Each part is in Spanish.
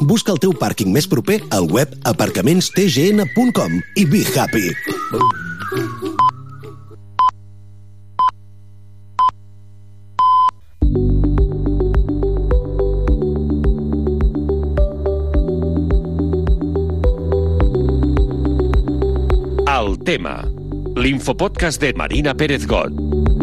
Busca el teu pàrquing més proper al web aparcamentstgn.com i be happy. El tema. L'infopodcast de Marina Pérez Got.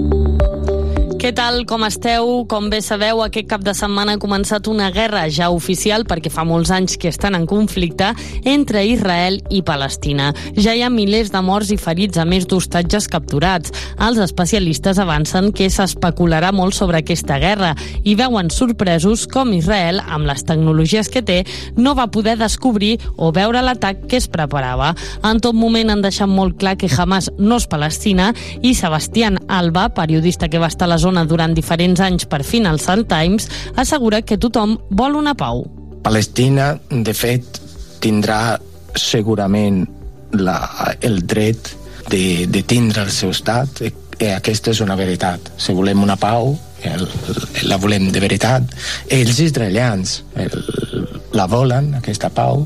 Què tal, com esteu? Com bé sabeu, aquest cap de setmana ha començat una guerra ja oficial, perquè fa molts anys que estan en conflicte, entre Israel i Palestina. Ja hi ha milers de morts i ferits, a més d'hostatges capturats. Els especialistes avancen que s'especularà molt sobre aquesta guerra i veuen sorpresos com Israel, amb les tecnologies que té, no va poder descobrir o veure l'atac que es preparava. En tot moment han deixat molt clar que Hamas no és Palestina i Sebastián Alba, periodista que va estar a la zona durant diferents anys per Financial Times, assegura que tothom vol una pau. Palestina, de fet, tindrà segurament la, el dret de, de tindre el seu estat. I aquesta és una veritat. Si volem una pau, el, la volem de veritat. Els israelians el, la volen, aquesta pau,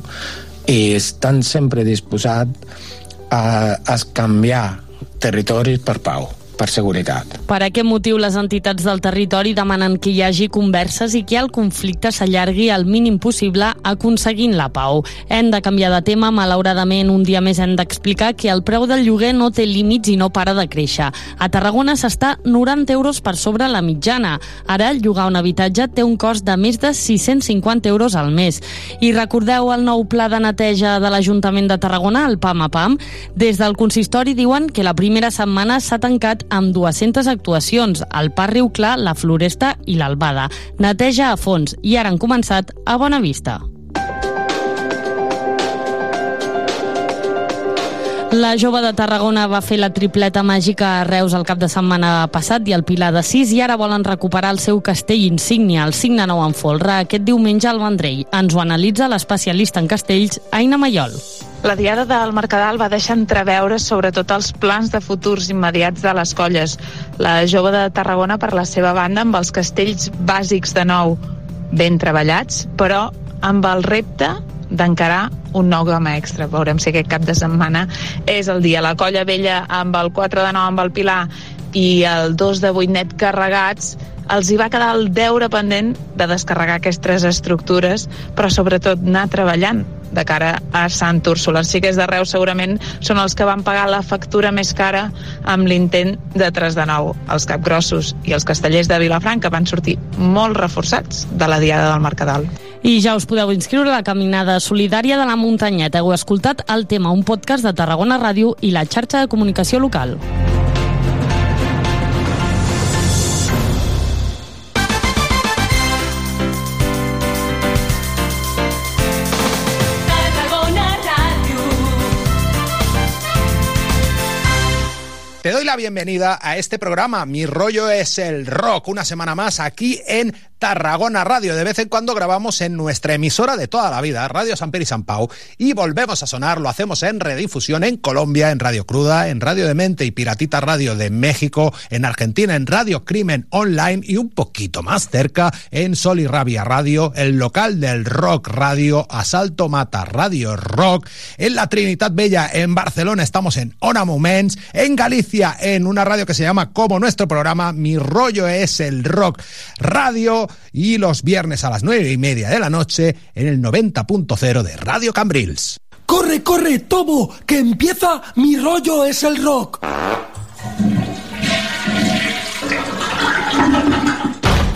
i estan sempre disposats a, a canviar territoris per pau per seguretat. Per aquest motiu, les entitats del territori demanen que hi hagi converses i que el conflicte s'allargui al mínim possible aconseguint la pau. Hem de canviar de tema, malauradament un dia més hem d'explicar que el preu del lloguer no té límits i no para de créixer. A Tarragona s'està 90 euros per sobre la mitjana. Ara, llogar un habitatge té un cost de més de 650 euros al mes. I recordeu el nou pla de neteja de l'Ajuntament de Tarragona, el PAM a PAM? Des del consistori diuen que la primera setmana s'ha tancat amb 200 actuacions al Parc Riu Clar, la Floresta i l'Albada. Neteja a fons i ara han començat a Bona Vista. La jove de Tarragona va fer la tripleta màgica a Reus el cap de setmana passat i al Pilar de 6 i ara volen recuperar el seu castell insígnia, el signe nou en folre, aquest diumenge al Vendrell. Ens ho analitza l'especialista en castells, Aina Mayol. La diada del Mercadal va deixar entreveure sobretot els plans de futurs immediats de les colles. La jove de Tarragona, per la seva banda, amb els castells bàsics de nou ben treballats, però amb el repte d'encarar un nou gama extra. Veurem si aquest cap de setmana és el dia. La colla vella amb el 4 de 9 amb el Pilar i el 2 de 8 net carregats els hi va quedar el deure pendent de descarregar aquestes estructures, però sobretot anar treballant de cara a Sant Úrsula. Els xiquets de Reus segurament són els que van pagar la factura més cara amb l'intent de 3 de 9. Els capgrossos i els castellers de Vilafranca van sortir molt reforçats de la Diada del Mercadal. I ja us podeu inscriure a la Caminada Solidària de la Muntanyeta. Heu escoltat el tema, un podcast de Tarragona Ràdio i la xarxa de comunicació local. Te doy la bienvenida a este programa. Mi rollo es el rock. Una semana más aquí en Tarragona Radio. De vez en cuando grabamos en nuestra emisora de toda la vida, Radio San Peri y San Pau, y volvemos a sonar. Lo hacemos en redifusión en Colombia, en Radio Cruda, en Radio Demente y Piratita Radio de México, en Argentina, en Radio Crimen Online y un poquito más cerca en Sol y Rabia Radio, el local del Rock Radio, Asalto Mata Radio Rock, en la Trinidad Bella en Barcelona estamos en Ona Moments, en Galicia en una radio que se llama como nuestro programa Mi rollo es el rock radio y los viernes a las nueve y media de la noche en el 90.0 de Radio Cambrils. ¡Corre, corre, Tobo! ¡Que empieza Mi rollo es el rock!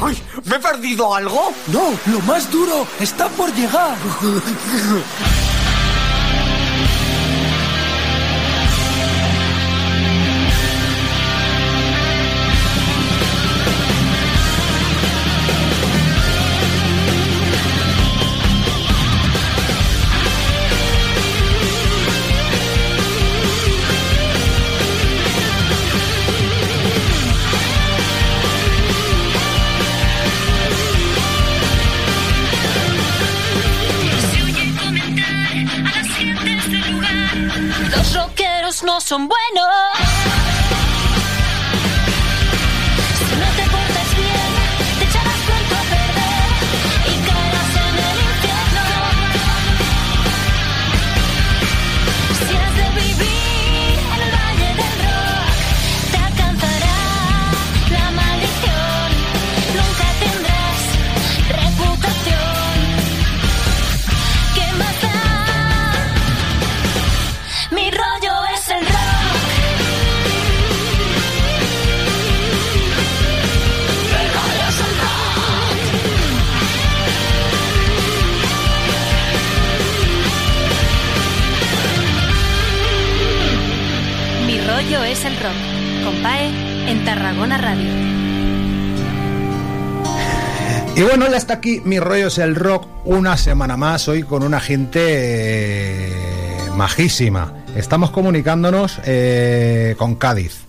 ¡Ay! ¿Me he perdido algo? No, lo más duro está por llegar. Los rockeros no son buenos. Es el rock, con PAE en Tarragona Radio. Y bueno, ya está aquí Mi rollo es el rock una semana más, hoy con una gente eh, majísima. Estamos comunicándonos eh, con Cádiz.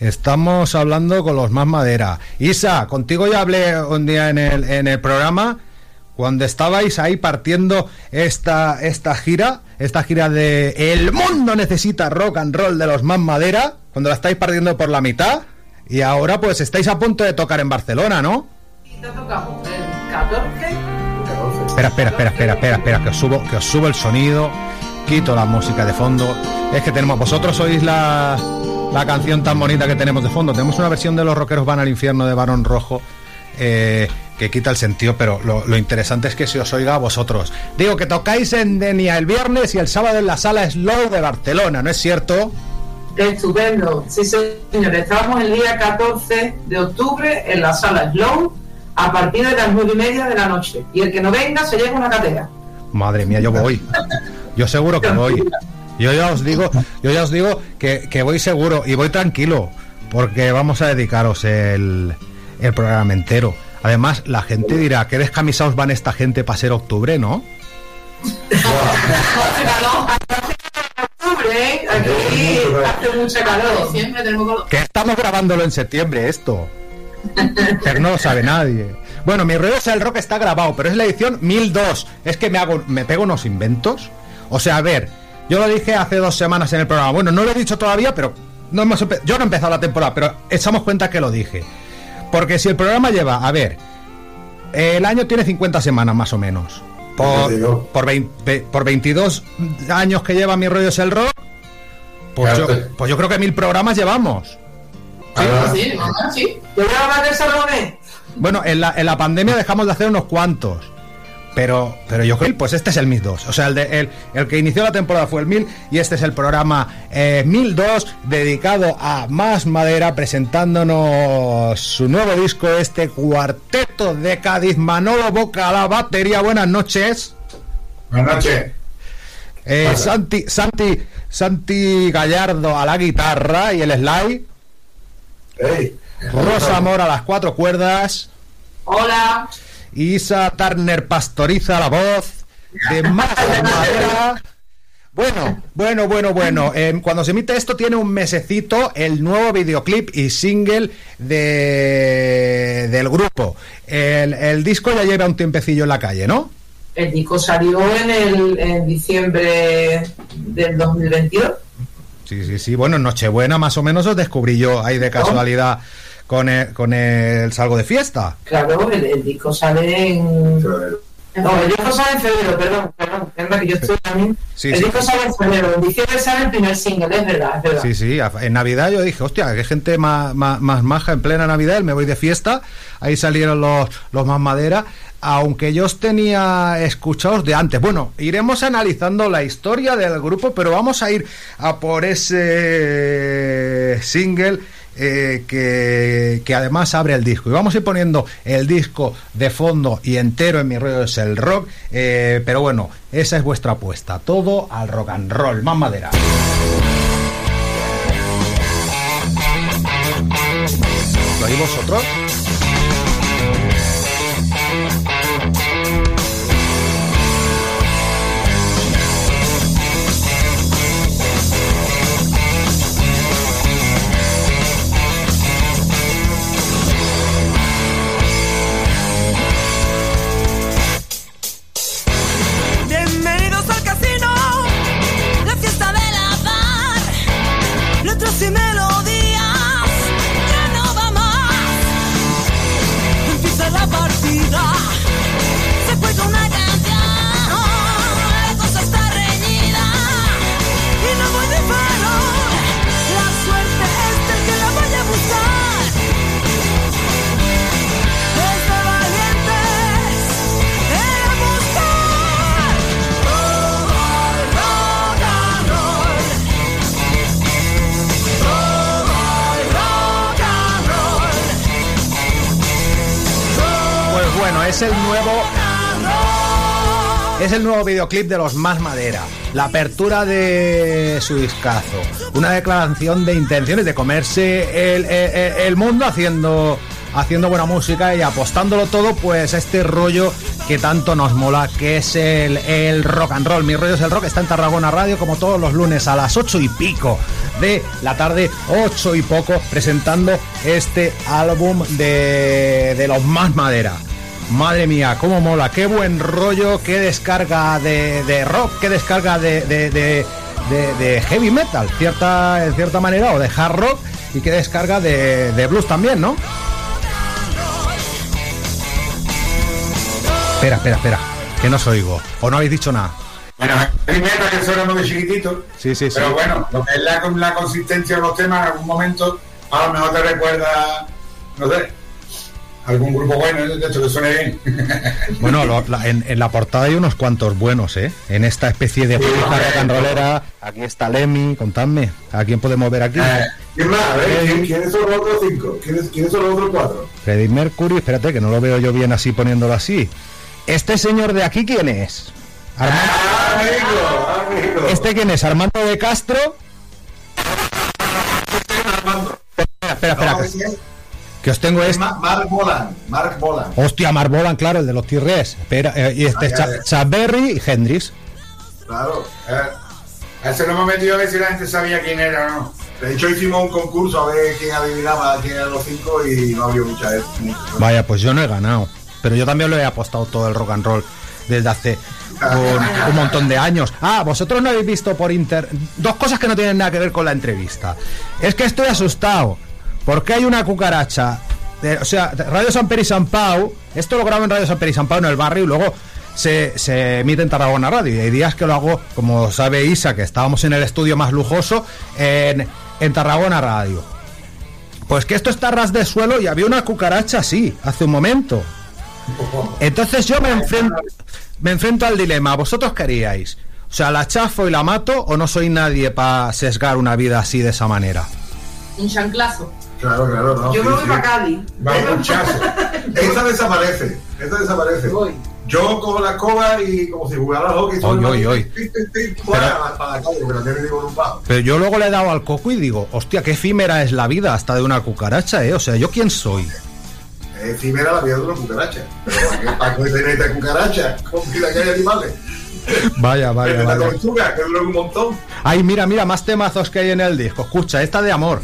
Estamos hablando con los más madera. Isa, contigo ya hablé un día en el, en el programa cuando estabais ahí partiendo esta, esta gira, esta gira de El mundo necesita rock and roll de los más madera, cuando la estáis partiendo por la mitad, y ahora pues estáis a punto de tocar en Barcelona, ¿no? Espera, espera, espera, espera, espera, espera, que os subo, que os subo el sonido, quito la música de fondo. Es que tenemos, vosotros oís la, la canción tan bonita que tenemos de fondo. Tenemos una versión de Los Rockeros van al infierno de Barón Rojo. eh, que quita el sentido, pero lo, lo interesante es que se os oiga a vosotros. Digo que tocáis en Denia el viernes y el sábado en la sala Slow de Barcelona, ¿no es cierto? Estupendo, sí señor. Estamos el día 14 de octubre en la sala Slow a partir de las nueve y media de la noche. Y el que no venga se lleva una catera. Madre mía, yo voy. Yo seguro que voy. Yo ya os digo, yo ya os digo que, que voy seguro y voy tranquilo, porque vamos a dedicaros el, el programa entero. Además, la gente dirá, ¿qué descamisados van esta gente para ser octubre, no? Que estamos grabándolo en septiembre esto. Pero no lo sabe nadie. Bueno, mi rollo es el rock está grabado, pero es la edición 1002. Es que me hago, me pego unos inventos. O sea, a ver, yo lo dije hace dos semanas en el programa. Bueno, no lo he dicho todavía, pero no hemos yo no he empezado la temporada, pero echamos cuenta que lo dije. Porque si el programa lleva, a ver, el año tiene 50 semanas más o menos. Por, por, 20 por 22 años que lleva mi rollo es el rock, pues, yo, pues yo creo que mil programas llevamos. Sí, sí, sí. Bueno, en la, en la pandemia dejamos de hacer unos cuantos. Pero, pero yo creo que pues este es el 1002. O sea, el, de, el, el que inició la temporada fue el 1000 y este es el programa eh, 1002 dedicado a Más Madera presentándonos su nuevo disco, este cuarteto de Cádiz. Manolo Boca a la batería. Buenas noches. Buenas noches. Eh, Santi, Santi, Santi Gallardo a la guitarra y el slide. Rosa Mora a las cuatro cuerdas. Hola. Isa Turner pastoriza la voz de más madera. Bueno, bueno, bueno, bueno. Eh, cuando se emite esto tiene un mesecito el nuevo videoclip y single de, del grupo. El, el disco ya lleva un tiempecillo en la calle, ¿no? El disco salió en, el, en diciembre del 2022. Sí, sí, sí. Bueno, en Nochebuena más o menos os descubrí yo ahí de casualidad con el, con el Salgo de Fiesta. Claro, el, el disco sale en. No, el disco sale en febrero, perdón, perdón. Que yo estoy también. Sí, el sí. disco sale en febrero, en diciembre sale el primer single, es verdad, es verdad. Sí, sí, en Navidad yo dije, hostia, qué gente más, más, más maja en plena Navidad, me voy de fiesta, ahí salieron los, los más madera, aunque yo os tenía escuchados de antes. Bueno, iremos analizando la historia del grupo, pero vamos a ir a por ese single eh, que, además abre el disco. Y vamos a ir poniendo el disco de fondo y entero en mi rollo es el rock, eh, pero bueno, esa es vuestra apuesta, todo al rock and roll, más madera. ¿Lo oís vosotros? Videoclip de los Más Madera, la apertura de su discazo, una declaración de intenciones de comerse el, el- el mundo haciendo, haciendo buena música y apostándolo todo pues este rollo que tanto nos mola, que es el, rock and roll. Mi rollo es el rock, está en Tarragona Radio como todos los lunes a las ocho y pico de la tarde, ocho y poco, presentando este álbum de, de los Más Madera. Madre mía, cómo mola, qué buen rollo, qué descarga de, de rock, qué descarga de, de- de- heavy metal, cierta, en cierta manera, o de hard rock, y qué descarga de, de blues también, ¿no? Espera, espera, espera, que no os oigo, o no habéis dicho nada. Bueno, primero que suena muy chiquitito, Sí, sí, sí. pero bueno, lo que es la, la consistencia de los temas, en algún momento, a lo mejor te recuerda, no sé, algún grupo bueno, de hecho que suene bien. Bueno, lo- la- en, en la portada hay unos cuantos buenos, ¿eh? En esta especie de pureza rock. Aquí está Lemmy, contadme. ¿A quién podemos ver aquí? ¿Quién más? A ver, ¿quién- ¿quiénes son los otros cinco? ¿Quiénes, ¿Quiénes son los otros cuatro? Freddie Mercury, espérate que no lo veo yo bien así poniéndolo así. ¿Este señor de aquí quién es? Armando- ¿Este quién es? ¿Armando de Castro? Espera, espera, espera. No, que, es- os tengo es este. Ma- Mark Bolan. Mark Bolan. Hostia, Mark Bolan, claro, el de los T-Rex. Espera, eh, y este Ah, es ya, Cha- ya. Chuck Berry y Hendrix. Claro. Eh, ese lo hemos metido a ver si la gente sabía quién era o no. De hecho, hicimos un concurso a ver quién adivinaba quién eran los cinco y no había mucha Vaya, pues yo no he ganado. Pero yo también lo he apostado todo el rock and roll desde hace un, un montón de años. Ah, vosotros no habéis visto por inter... Dos cosas que no tienen nada que ver con la entrevista. Es que estoy asustado. Porque hay una cucaracha. o sea, Radio San Peri San Pau. Esto lo grabo en Radio San Peri San Pau en el barrio y luego se, se emite en Tarragona Radio. Y hay días que lo hago, como sabe Isa, que estábamos en el estudio más lujoso, en, en Tarragona Radio. Pues que esto está ras de suelo y había una cucaracha así, hace un momento. Entonces yo me enfrento, me enfrento al dilema. ¿Vosotros qué haríais? O sea, ¿la chafo y la mato o no soy nadie para sesgar una vida así de esa manera? Un chanclazo. Claro, claro, no. Yo sí, me voy sí. para Cádiz. Va un chazo. Esta desaparece. Esta desaparece. Yo cojo la escoba y como si jugara al hockey. Oy, oy, oy. Pero yo luego le he dado al coco y digo, hostia, qué efímera es la vida hasta de una cucaracha, ¿eh? O sea, ¿yo quién soy? Efímera la vida de una cucaracha. Pero ¿para qué, tener esta cucaracha? Con vida que hay animales. Vaya, vaya, la vaya. tortuga, que dura un montón. Ay, mira, mira, más temazos que hay en el disco. Escucha, esta de amor.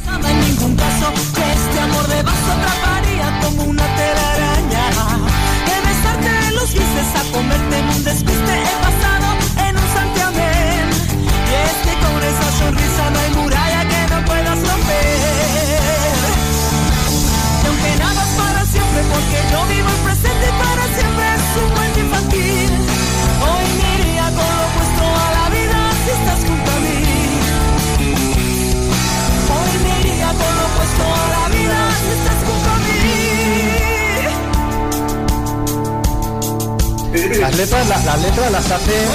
Las letras, la- las letras las hace.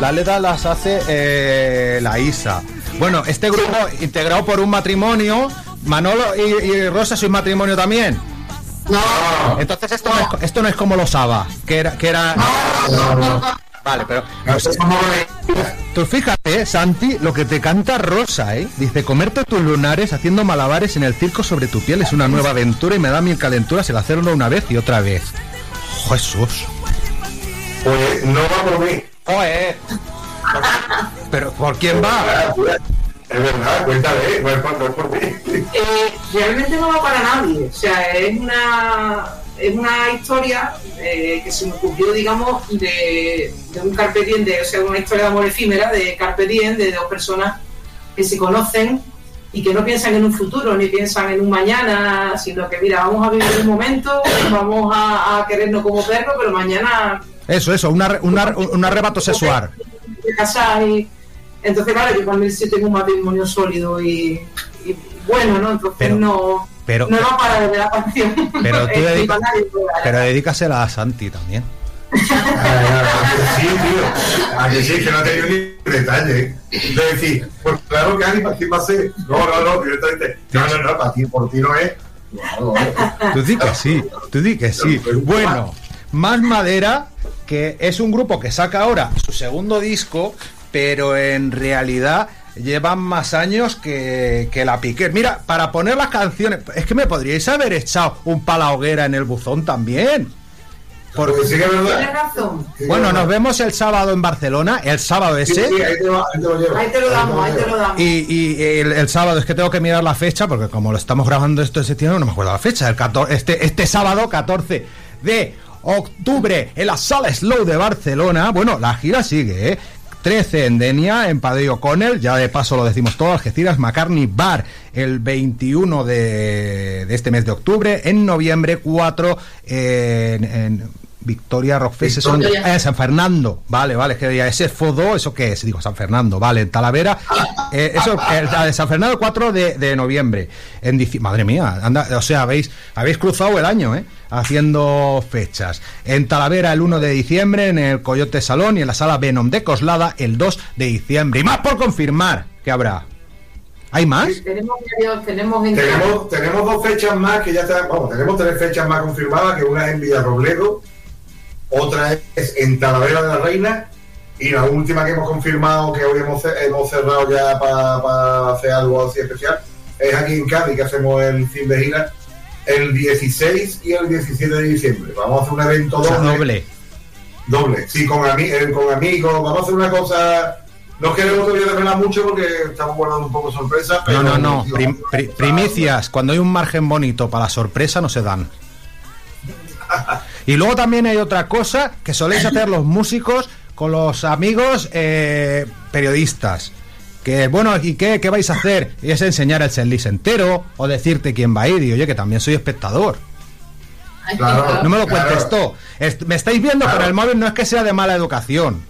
Las letras las hace eh, la Isa. Bueno, este grupo integrado por un matrimonio. Manolo y, y Rosa, ¿sois matrimonio también? No. Entonces esto no es, esto no es como los ABBA, que era. Que era Vale, pero. Tú fíjate, Santi, lo que te canta Rosa, ¿eh? Dice, comerte tus lunares haciendo malabares en el circo sobre tu piel es una nueva aventura y me da mil calenturas el hacerlo una vez y otra vez. Jesús. Pues no va por mí. Joder. Pero ¿por quién va? Es verdad, cuéntale, no es por, no es por mí. Eh, realmente no va para nadie. O sea, es una, es una historia eh, que se me ocurrió, digamos, de, de un carpe diem, de, o sea, una historia de amor efímera de carpe diem, de dos personas que se conocen y que no piensan en un futuro ni piensan en un mañana, sino que, mira, vamos a vivir un momento, vamos a, a querernos como perros, pero mañana Eso, eso, un, un ar- un arrebato sexual. y entonces claro yo también sí tengo un matrimonio sólido y, y bueno no entonces Pero- no pero- no va para de la canción Pero tú nadie, pero dedícasela a Santi también. Sí, tío. A que sí, que no ha tenido ni detalle. De decir, pues claro que Ani, ¿para quién va a ser? No, no, no, directamente. No, no, no, para ti, por ti no es. No, no, no. Tú di que sí, tú di que sí. Bueno, Más Madera, que es un grupo que saca ahora su segundo disco, pero en realidad llevan más años que, que la Piquer. Mira, para poner las canciones, es que me podríais haber echado un pala hoguera en el buzón también. Porque Porque sí que es verdad. Tienes razón. Bueno, nos vemos el sábado en Barcelona, el sábado Sí, ese. sí, ahí te, va- ahí te lo llevo. Ahí te lo damos, ahí te lo damos. Y, y el, el sábado es que tengo que mirar la fecha, porque como lo estamos grabando esto en septiembre, no me acuerdo la fecha. El 14, este, este sábado, 14 de octubre, en la sala Slow de Barcelona. Bueno, la gira sigue, ¿eh? 13 en Denia, en Padeo Connell, ya de paso lo decimos todo, Algeciras, McCartney Bar, el 21 de, de este mes de octubre, en noviembre 4 en, en Victoria Rockfest, Victoria. eh, San Fernando, vale, vale, que ya ese Fodo, ¿eso qué es? Digo, San Fernando, vale, en Talavera, eh, eso, de San Fernando 4 de, de noviembre, en madre mía, anda, o sea, habéis, habéis cruzado el año, ¿eh? Haciendo fechas. En Talavera el 1 de diciembre, en el Coyote Salón y en la sala Venom de Coslada el 2 de diciembre. Y más por confirmar que habrá. ¿Hay más? Tenemos, tenemos en Tenemos, tenemos dos fechas más que ya está, vamos, tenemos tres fechas más confirmadas, que una es en Villarrobledo, otra es en Talavera de la Reina, y la última que hemos confirmado que hoy hemos, hemos cerrado ya para hacer algo así especial, es aquí en Cádiz, que hacemos el fin de gira, el 16 y el 17 de diciembre. Vamos a hacer un evento O sea, doble. doble. Doble, sí, con, ami- eh, con amigos, vamos a hacer una cosa... No queremos todavía desvelar mucho porque estamos guardando un poco de sorpresa, pero... No, no, no. Prim- primicias, cuando hay un margen bonito para la sorpresa, no se dan. Y luego también hay otra cosa que soléis hacer los músicos con los amigos eh, periodistas. Que bueno, ¿y qué, qué vais a hacer? Y es enseñar el setlist entero o decirte quién va a ir. Y oye, que también soy espectador. Claro, No me lo claro. cuentes tú. Me estáis viendo con el móvil, no es que sea de mala educación.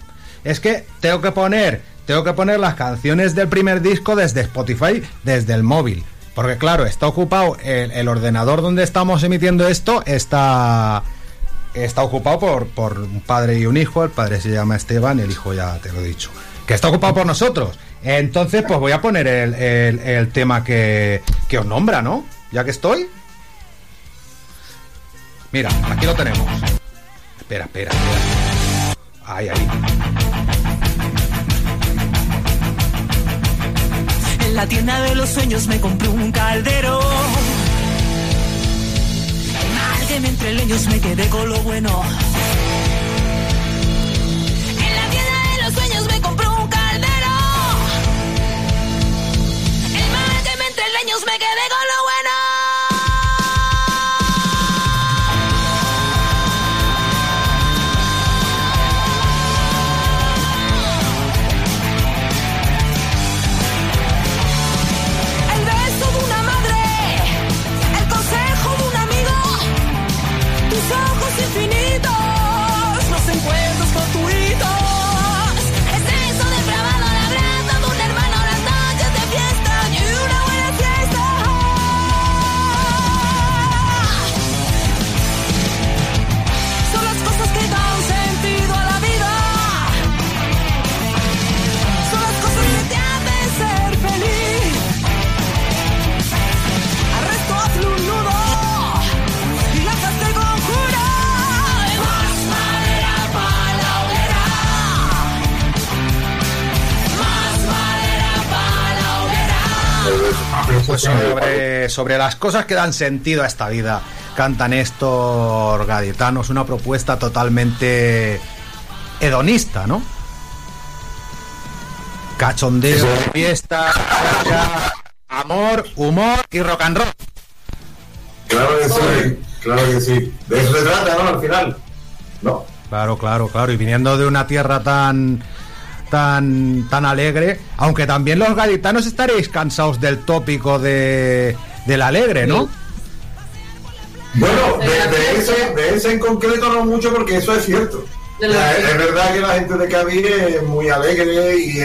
Es que tengo que poner, tengo que poner las canciones del primer disco desde Spotify, desde el móvil. Porque claro, está ocupado el, el ordenador donde estamos emitiendo esto, está está ocupado por, por un padre y un hijo. El padre se llama Esteban y el hijo ya te lo he dicho. Que está ocupado por nosotros. Entonces, pues voy a poner el, el- tema que, que os nombra, ¿no? Ya que estoy. Mira, aquí lo tenemos. Espera, espera, espera. Ahí, ahí. En la tienda de los sueños me compré un caldero. Mal que me entre leños me quedé con lo bueno. Leños me quedé con sobre, sobre las cosas que dan sentido a esta vida, canta Néstor Gaditano. Es una propuesta totalmente hedonista, ¿no? Cachondeo, fiesta, amor, humor y rock and roll. Claro que sí, claro que sí. De eso se trata, ¿no? Al final. No. Claro, claro, claro. Y viniendo de una tierra tan tan tan alegre, aunque también los gaditanos estaréis cansados del tópico de del alegre, ¿no? Bueno, de, de ese, de ese en concreto no mucho porque eso es cierto. Es verdad que la gente de Cádiz es muy alegre y,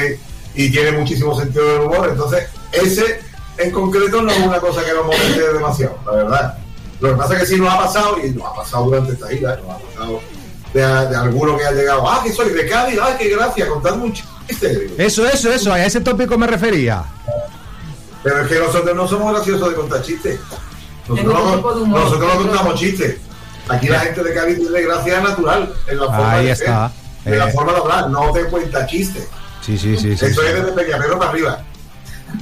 y tiene muchísimo sentido del humor, entonces ese en concreto no es una cosa que nos moleste demasiado, la verdad. Lo que pasa es que sí nos ha pasado, y nos ha pasado durante esta gira, nos ha pasado de, de alguno que ha llegado, ah, que soy de Cádiz, ah, qué gracia, contadme un chiste. Eso, eso, eso, a ese tópico me refería. Pero es que nosotros no somos graciosos de contar chistes. Es Nosotros, otro no- tipo de humor. nosotros no contamos chistes. Aquí la gente de Cádiz tiene gracia natural en la forma Ahí de está. ser, en la Eh. forma de hablar, no te cuenta chistes. Sí, sí, sí. Eso sí. es desde Peñapero para arriba.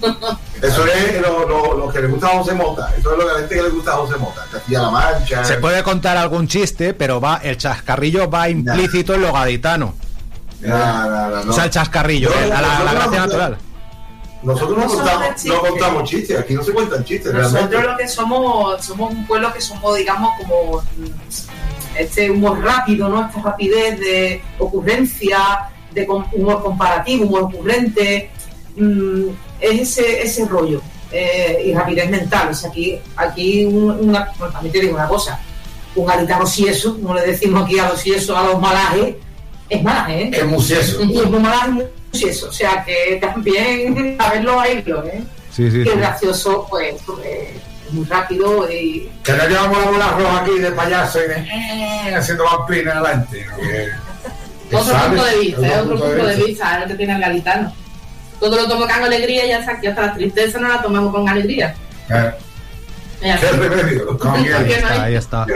Eso es lo, lo- lo que le gusta a José Mota. Eso es lo que a la gente que le gusta a José Mota. Castilla-La Mancha. Se puede contar algún chiste, pero va el chascarrillo va implícito en lo gaditano. No, no, no, no. O sea, el chascarrillo, No, eh, a la, la gracia no- natural. Nosotros no, contamos, de chistes. no contamos chistes. Aquí no se cuentan chistes. realmente. Nosotros lo que somos, somos un pueblo que somos, digamos, como mm, este humor rápido, ¿no? Esta rapidez de ocurrencia, de humor comparativo, humor ocurrente, mm, es ese, ese rollo. eh, y rapidez mental. O sea, aquí, aquí un- una, bueno, también te digo una cosa, un gaditano sieso, como le decimos aquí a los siesos, a los malajes, es malaje, ¿eh? Es muy sieso. Y es muy malaje, muy sieso. O sea, que también saberlo oírlo, ¿eh? Sí, sí, que sí. gracioso, pues, eh, muy rápido y Que no llevamos la bola roja aquí de payaso y de eh, haciendo vampirina adelante. ¿no? Que- que Otro sale, punto de vista, otro es otro punto de vista, el que tiene el gaditano. Todo lo tomo con alegría y ya está, aquí hasta la tristeza no la tomamos con alegría. Eh, Ahí está.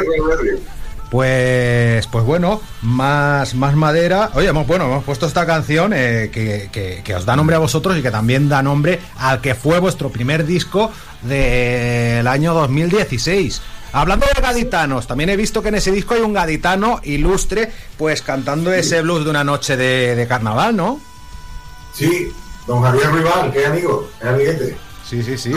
Pues, pues bueno, más, más madera. Oye, hemos, bueno, hemos puesto esta canción eh, que, que- que os da nombre a vosotros y que también da nombre al que fue vuestro primer disco del año 2016. Hablando de gaditanos, también he visto que en ese disco hay un gaditano ilustre, pues cantando ese blues de una noche de, de carnaval, ¿no? Sí, don Javier Rival, que es amigo, es amiguete. Sí, sí, sí.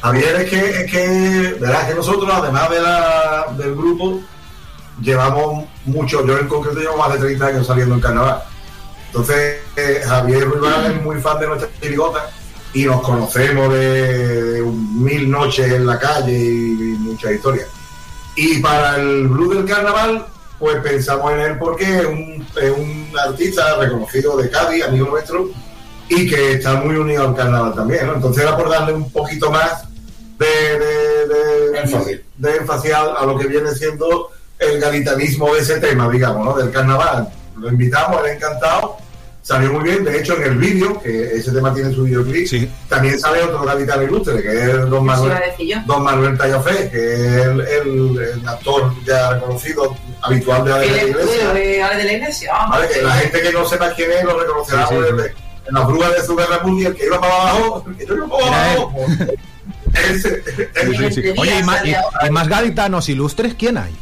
Javier es que, es que, verás que nosotros, además de la, del grupo, llevamos mucho, yo en concreto llevo más de 30 años saliendo en carnaval. Entonces, eh, Javier Ruibal es muy fan de nuestra chirigota y nos conocemos de, mil noches en la calle y, y muchas historias. Y para el blues del carnaval, pues pensamos en él porque es un, es un artista reconocido de Cádiz, amigo nuestro, y que está muy unido al carnaval también, ¿no? Entonces era por darle un poquito más de, de, de, Énfasis. de énfasis a, a lo que viene siendo el gaditanismo de ese tema, digamos, ¿no? Del carnaval. Lo invitamos, él encantado, salió muy bien, de hecho en el vídeo, que ese tema tiene su videoclip, Sí. también sale otro gaditano ilustre, que es Don Manuel. Don Manuel Tallafé, que es el, el- el actor ya reconocido, habitual de la El de la iglesia. de Ale de la Iglesia. Vale, que la gente que no sepa quién es lo reconocerá Sí, sí, por sí. el- en las brujas de su guerra mundial, que iba para abajo, que iba para abajo. Ese, ese. Sí, sí, sí. Oye, ¿y más, y- y más gaditanos ilustres quién hay?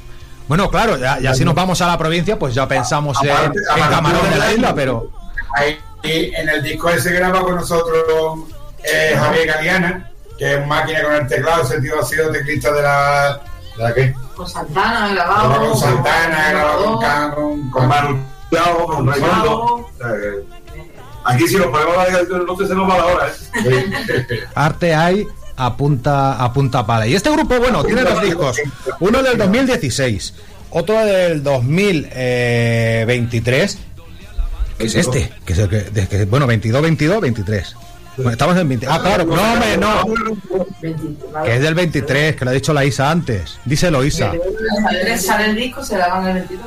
Bueno, claro, ya, ya si nos vamos a la provincia, pues ya pensamos en, Aparte- en Camarón de la isla, pero... Ahí en el disco ese graba con nosotros eh, Javier Galeana, que es máquina con el teclado, ese tío ha sido teclista de la. ¿De la qué? Con Santana, Graba grabado. con Santana, graba con, Can- con, Con con Manu con que Aquí si nos ponemos a la no se nos va la hora, ¿eh? Arte hay a punta, a punta pala. Y este grupo, bueno, tiene dos discos. Uno del 2016, otro del 2023. ¿Qué es este? Que es el que, de- que- bueno, 22, 22, 23. Bueno, estamos en 20. Ah, claro, no, hombre, no. Que es del 23, que lo ha dicho la Isa antes. Díselo, Isa. Sale el disco, se la van el 22.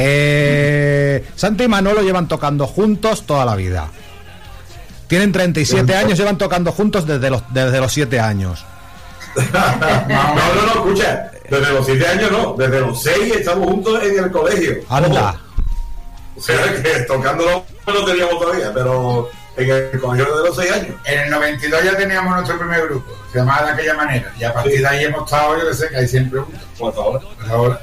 Eh, Santa y Manolo llevan tocando juntos toda la vida. Tienen 37 años, llevan tocando juntos desde los, desde los 7 años. No, no, no, escucha. Desde los 7 años no, desde los 6 estamos juntos en el colegio. Anda. O sea que tocándolo no lo teníamos todavía, pero en el colegio desde los 6 años. En el 92 ya teníamos nuestro primer grupo, se llamaba de aquella manera. Y a partir de ahí hemos estado, yo que sé, que hay siempre juntos. Pues ahora. Pues ahora.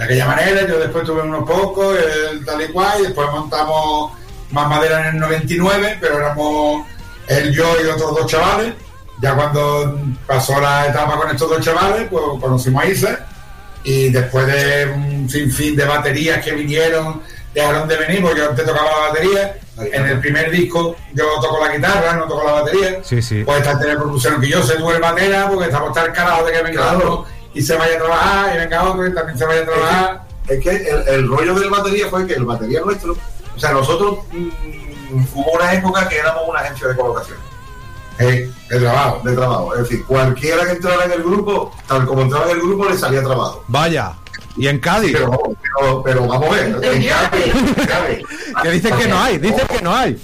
De aquella manera, yo después tuve unos pocos, el tal y cual, y después montamos más madera en el 99, pero éramos él, yo y otros dos chavales. Ya cuando pasó la etapa con estos dos chavales, pues conocimos a Isa, y después de un sinfín de baterías que vinieron, dejaron de venir, porque yo antes tocaba la batería. En el primer disco yo toco la guitarra, no toco la batería. Sí, sí. Pues esta tener producción que yo se tuve batera, porque estamos tan carajo de que venga Claro. Y se vaya a trabajar, y venga otro y también se vaya a trabajar. Es que el, el rollo del batería fue que el batería nuestro, o sea, nosotros mm, hubo una época que éramos una agencia de colocación. Eh, de trabajo. De trabajo. Es decir, cualquiera que entrara en el grupo, tal como entraba en el grupo, le salía trabajo. Vaya. Y en Cádiz. Pero, pero, pero vamos a ver. en Cádiz, en Cádiz. Que dicen que no hay, dicen que no hay.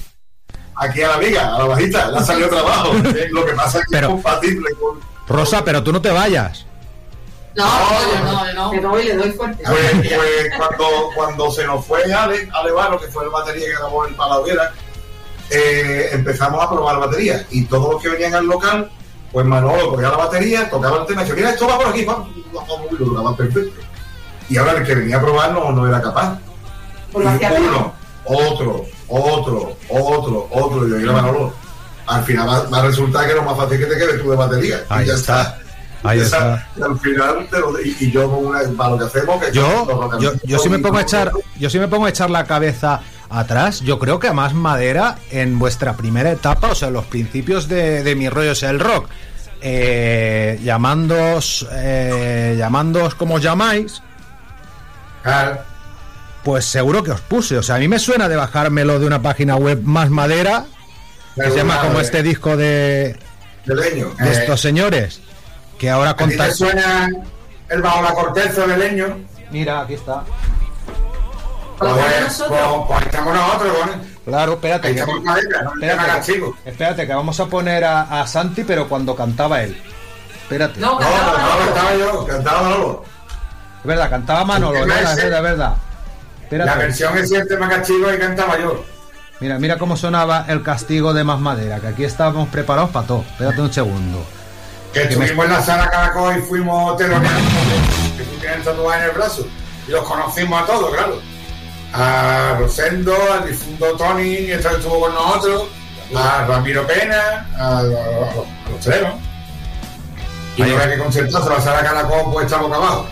Aquí a la amiga, a la bajita, le ha salido trabajo. Lo que pasa es que Pero- es compatible con. Rosa, pero tú no te vayas. No, yo no, yo no. Le doy, le doy fuerte. Pues, pues cuando, cuando se nos fue Ale, Ale Varo, que fue el batería que grabó en Paladera, eh, empezamos a probar batería. Y todos los que venían al local, pues Manolo cogía la batería, tocaba el tema y decía, mira, esto va por aquí, y lo grababa perfecto. Y ahora el que venía a probar no, no era capaz. Pues Y uno, otro, otro, otro, otro, y yo, mira Manolo, al final va, va a resultar que lo más fácil que te quede tú de batería. Y ya está. Ahí está. Y al final, te lo- y, y yo con una, para lo que hacemos, que Yo, yo, yo sí me pongo a echar, yo sí me pongo a echar la cabeza atrás. Yo creo que a más madera en vuestra primera etapa, o sea, en los principios de, de mi rollo es el rock. Eh, llamándoos, eh, llamándoos como os llamáis, pues seguro que os puse. O sea, a mí me suena de bajármelo de una página web más madera, que se llama como este disco de, de leño. de estos señores, que ahora ¿A ti te contan. suena el bajo la corteza de leño? Mira, aquí está. Pues, pues, pues estamos nosotros, Claro, espérate. Que- madera, no espérate, que- espérate, que vamos a poner a, a Santi, pero cuando cantaba él. Espérate. No, cantaba No, Manolo. cantaba yo, cantaba Manolo. Es verdad, cantaba Manolo, es verdad, es verdad, es verdad. La versión es el tema cachivo y cantaba yo. Mira, mira cómo sonaba el castigo de Más Madera, que aquí estábamos preparados para todo. Espérate un segundo. Que estuvimos en la sala Caracol y fuimos teloneando. Que tú tienes tatuaje en el brazo. Y los conocimos a todos, claro. A Rosendo, al difunto Tony, que estuvo con nosotros, a Ramiro Pena, a, a- a los- a los tres, ¿no? Y había que concentrarse, la sala Caracol pues está boca abajo.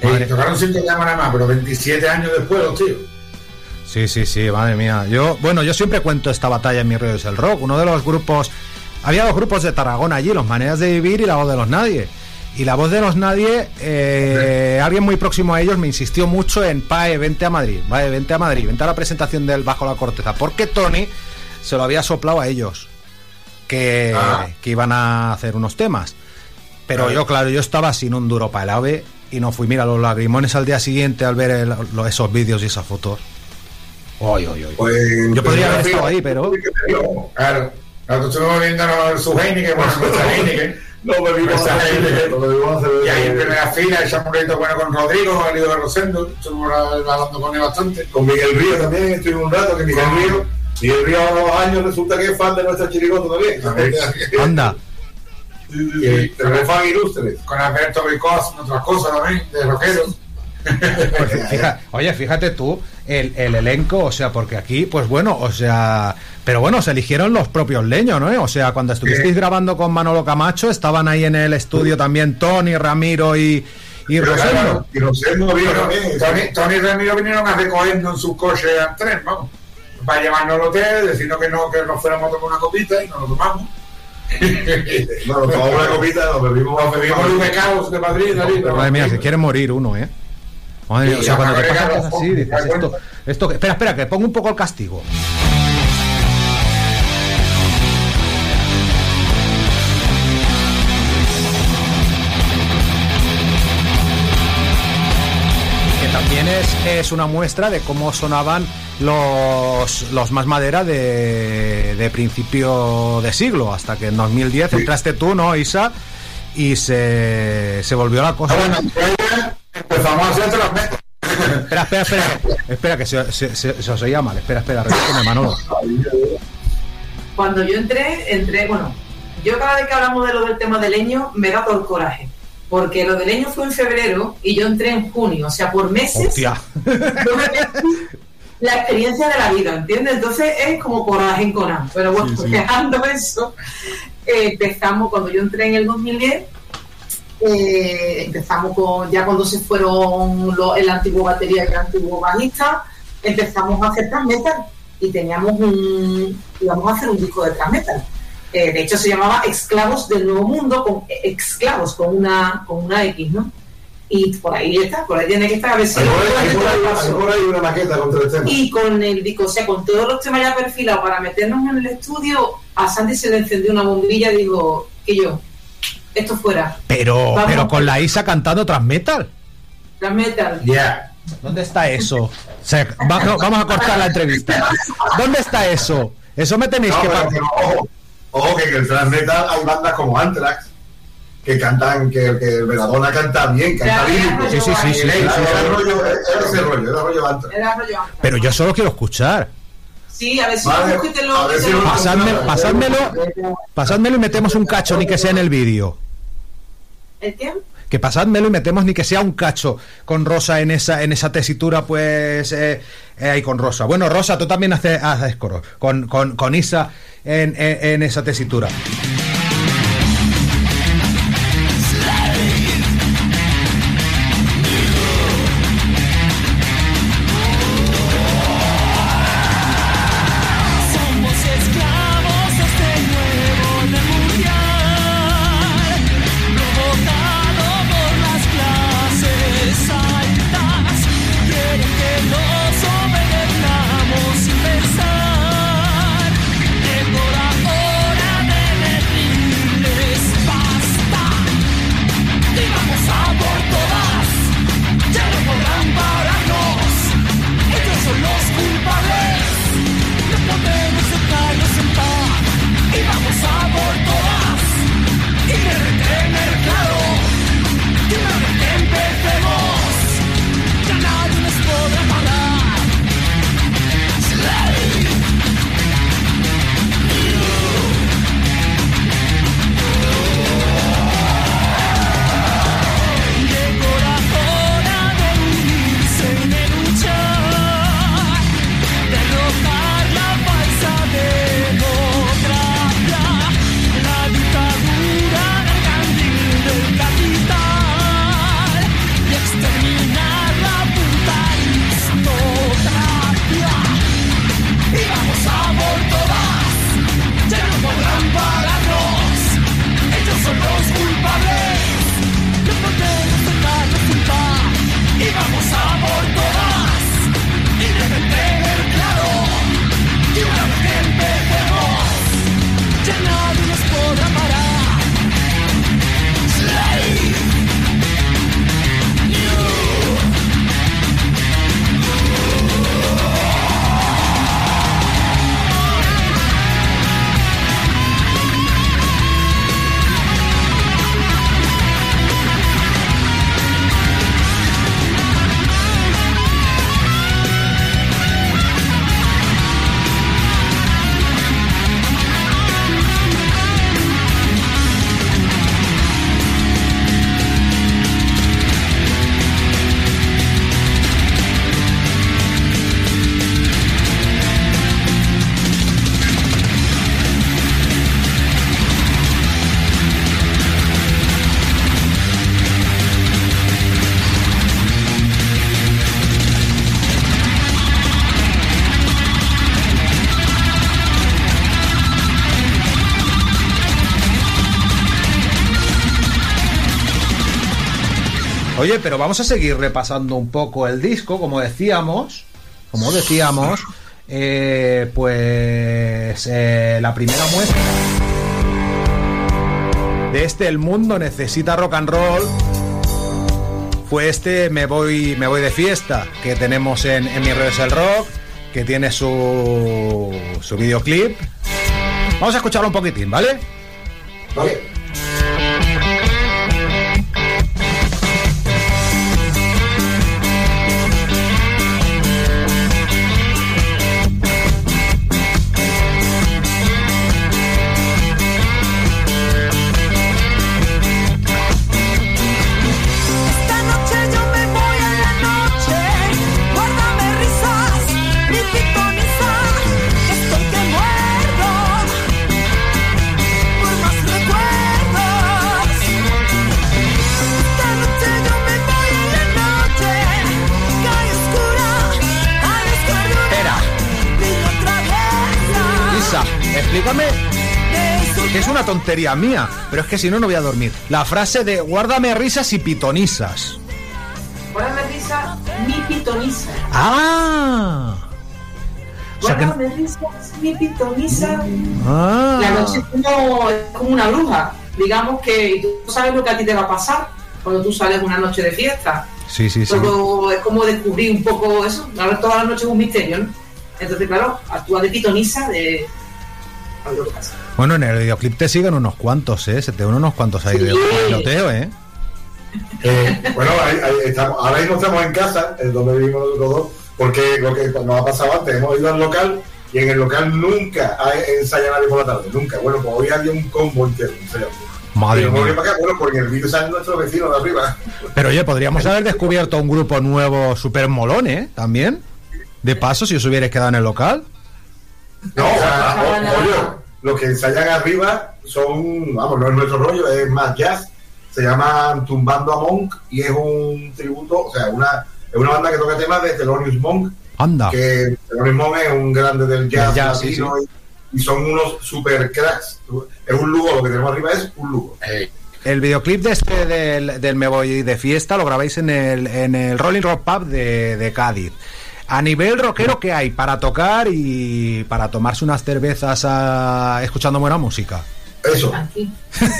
Eh, tocaron cinco nada más, pero 27 años después los tíos. Sí, sí, sí, madre mía. Yo, bueno, yo siempre cuento esta batalla en mi rollo es el rock. Uno de los grupos, había dos grupos de Tarragona allí, los Maneras de Vivir y la voz de los Nadie. Y la voz de los Nadie, eh, alguien muy próximo a ellos me insistió mucho en Pae, vente a Madrid, Pae, vente a Madrid, vente a la presentación del Bajo la Corteza, porque Tony se lo había soplado a ellos, que, Ah. que iban a hacer unos temas. Pero yo, claro, yo estaba sin un duro para el ave y no fui. Mira, los lagrimones al día siguiente al ver el- esos vídeos y esas fotos. Oy, oy, oy. Pues, Yo podría haber pues, estado ahí, pero. Claro. Nosotros estuvimos viendo su Heineken, bueno, nuestra Heineken. No bebimos Heineken. no hace- Y ahí en primera fila echamos un bueno con Rodrigo, el hijo de Rosendo. Estuvimos hablando con él bastante. Con Miguel Río también estuvimos un rato, que Miguel Con- Río, Miguel Río a los años resulta que es fan de nuestra chirigota también. Anda. Sí, sí, sí, Tenemos fan ilustre. Con Alberto Bricó haciendo otras cosas también, de rockeros. Pues fija- oye, fíjate tú, el, el elenco, o sea, porque aquí, pues bueno, o sea. Pero bueno, se eligieron los propios leños, ¿no? O sea, cuando estuvisteis grabando con Manolo Camacho, estaban ahí en el estudio también Tony, Ramiro y, y Rosendo. claro, Y Rosendo vino también. Tony, Tony y Ramiro vinieron a recogernos en su coche al tren, vamos. Para llevarnos al hotel, decirnos que no, que nos fuéramos a tomar una copita y nos lo tomamos. Bueno, tomamos una copita, nos bebimos Nos bebimos un de Madrid, ahí, Madre mía, se quiere morir uno, ¿eh? Madre o sea, cuando te pasan cosas así, dices, ¿te das esto, esto, que- espera, espera, que pongo un poco el castigo. Que también es, es una muestra de cómo sonaban los, los más madera de, de principio de siglo, hasta que en 2010 entraste tú, ¿no, Isa? Y se, se volvió la cosa. Ah, bueno, pues empezamos a hacer metas. Espera, espera, espera. Espera, que se, se, se- se os oía mal. Espera, espera, repíteme, Manolo. Cuando yo entré, entré, bueno, yo cada vez que hablamos de lo del tema del leño, me da todo el coraje. Porque lo del leño fue en febrero y yo entré en junio. O sea, por meses Hostia. yo me perdí la experiencia de la vida, ¿entiendes? Entonces es como coraje en Conan. Pero bueno, Sí, sí. dejando eso, eh, empezamos, cuando yo entré en el 2010, eh, empezamos con, ya cuando se fueron los- el antiguo batería y el antiguo bajista, empezamos a hacer thrash metal y teníamos un, íbamos a hacer un disco de thrash metal. Eh, de hecho se llamaba Esclavos del Nuevo Mundo, con Esclavos con una, con una X, ¿no? Y por ahí está, por ahí tiene que estar, a ver si una maqueta con temas. Y con el disco, o sea, con todos los temas ya perfilados para meternos en el estudio, a Sandy se le encendió una bombilla y digo, que yo, esto fuera, Pero, Vamos. pero con la Isa cantando tras metal. thrash metal. Ya. ¿Dónde está eso? O sea, vamos a cortar la entrevista. ¿Dónde está eso? Eso me tenéis No, que pero, pa- pero ojo, ojo, que en el thrash metal hay bandas como Anthrax, que cantan, que, que el Veladona canta bien, canta bien. Sí, sí, sí, sí, Era, rollo. Pero yo solo quiero escuchar. Sí, a ver si Vale, lo a ver te si lo- lo- Pasadme, pasádmelo, pasádmelo y metemos un cacho, ni que sea en el vídeo. ¿El qué? Que pasádmelo y metemos ni que sea un cacho con Rosa en esa en esa tesitura, pues eh, eh, ahí con Rosa. Bueno, Rosa, tú también haces, haces coro con, con, con Isa en, en, en esa tesitura. Pero vamos a seguir repasando un poco el disco, como decíamos, como decíamos, eh, pues eh, la primera muestra de este El mundo necesita rock and roll fue este Me voy, me voy de fiesta que tenemos en, en Mi Redes el Rock, que tiene su, su videoclip. Vamos a escucharlo un poquitín, ¿vale? Vale. Es una tontería mía, pero es que si no, no voy a dormir. La frase de guárdame risas y pitonisas. Guárdame risa, mi pitonisa. ¡Ah! O sea que Guárdame risa, mi pitonisa. ¡Ah! La noche es como, es como una bruja. Digamos que y tú sabes lo que a ti te va a pasar cuando tú sales una noche de fiesta. Sí, sí, sí. Es como descubrir un poco eso. Ahora toda la noche es un misterio, ¿no? Entonces, claro, actúa de pitonisa, de, a lo que pasa. Bueno, en el videoclip te siguen unos cuantos, ¿eh? Se te unen unos cuantos ahí de piloteo, ¿eh? Eh, bueno, ahí- ahí estamos, ahora mismo estamos en casa, en donde vivimos nosotros dos, porque lo que nos ha pasado antes, hemos ido al local y en el local nunca hay ensaya nadie por la tarde, nunca. Bueno, pues hoy había un combo entero. Madre mía. volvimos para acá, bueno, porque en el vídeo salen nuestros vecinos de arriba. Pero oye, podríamos haber descubierto un grupo nuevo super molón, ¿eh? También. De paso, si os hubierais quedado en el local. No, o sea, o- oye, los que ensayan arriba son, vamos, no es nuestro rollo, es más jazz. Se llaman Tumbando a Monk y es un tributo, o sea, una, es una banda que toca temas de Thelonious Monk. Anda. Que Thelonious Monk es un grande del jazz, sí, latino Y, y son unos super cracks. Es un lujo, lo que tenemos arriba es un lujo. El videoclip de este del, del Me Voy de Fiesta lo grabáis en el, en el Rolling Rock Pub de, de Cádiz. A nivel rockero, ¿qué hay? Para tocar y para tomarse unas cervezas ah, escuchando buena música. Eso.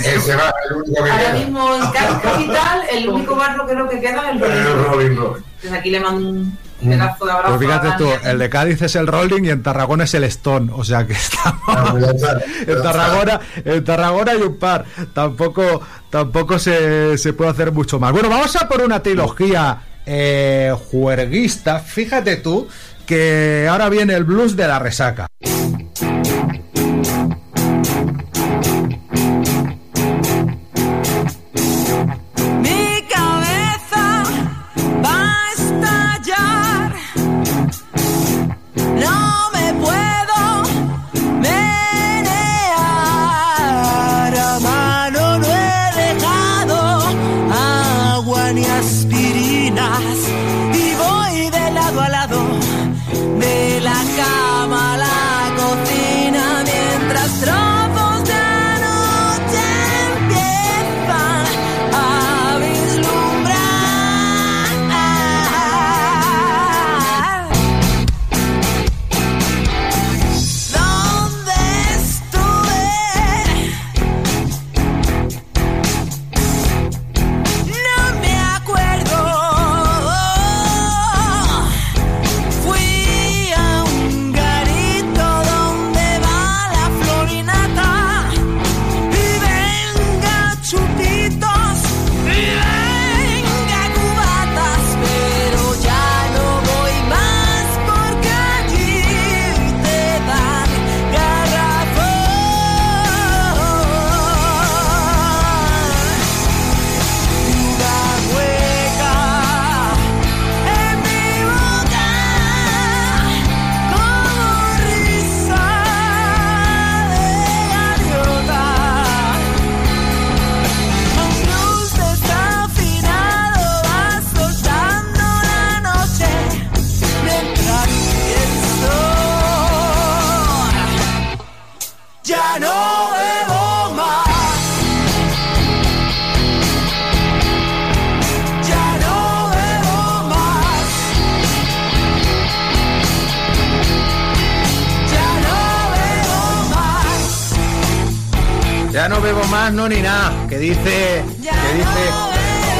Ese va, el único que Ahora queda. mismo en Ca- Capital, el único bar rockero que queda es el Rolling El Rock. Rolling Rock. Desde aquí le mando un pedazo de abrazo. Pues fíjate tú, el de Cádiz es el Rolling y en Tarragona es el Stone. O sea que estamos. en Tarragona, en Tarragona hay un par. Tampoco, tampoco se, se puede hacer mucho más. Bueno, vamos a por una trilogía eh, juerguista. Fíjate tú que ahora viene el blues de la resaca. No ni nada. Que dice, que dice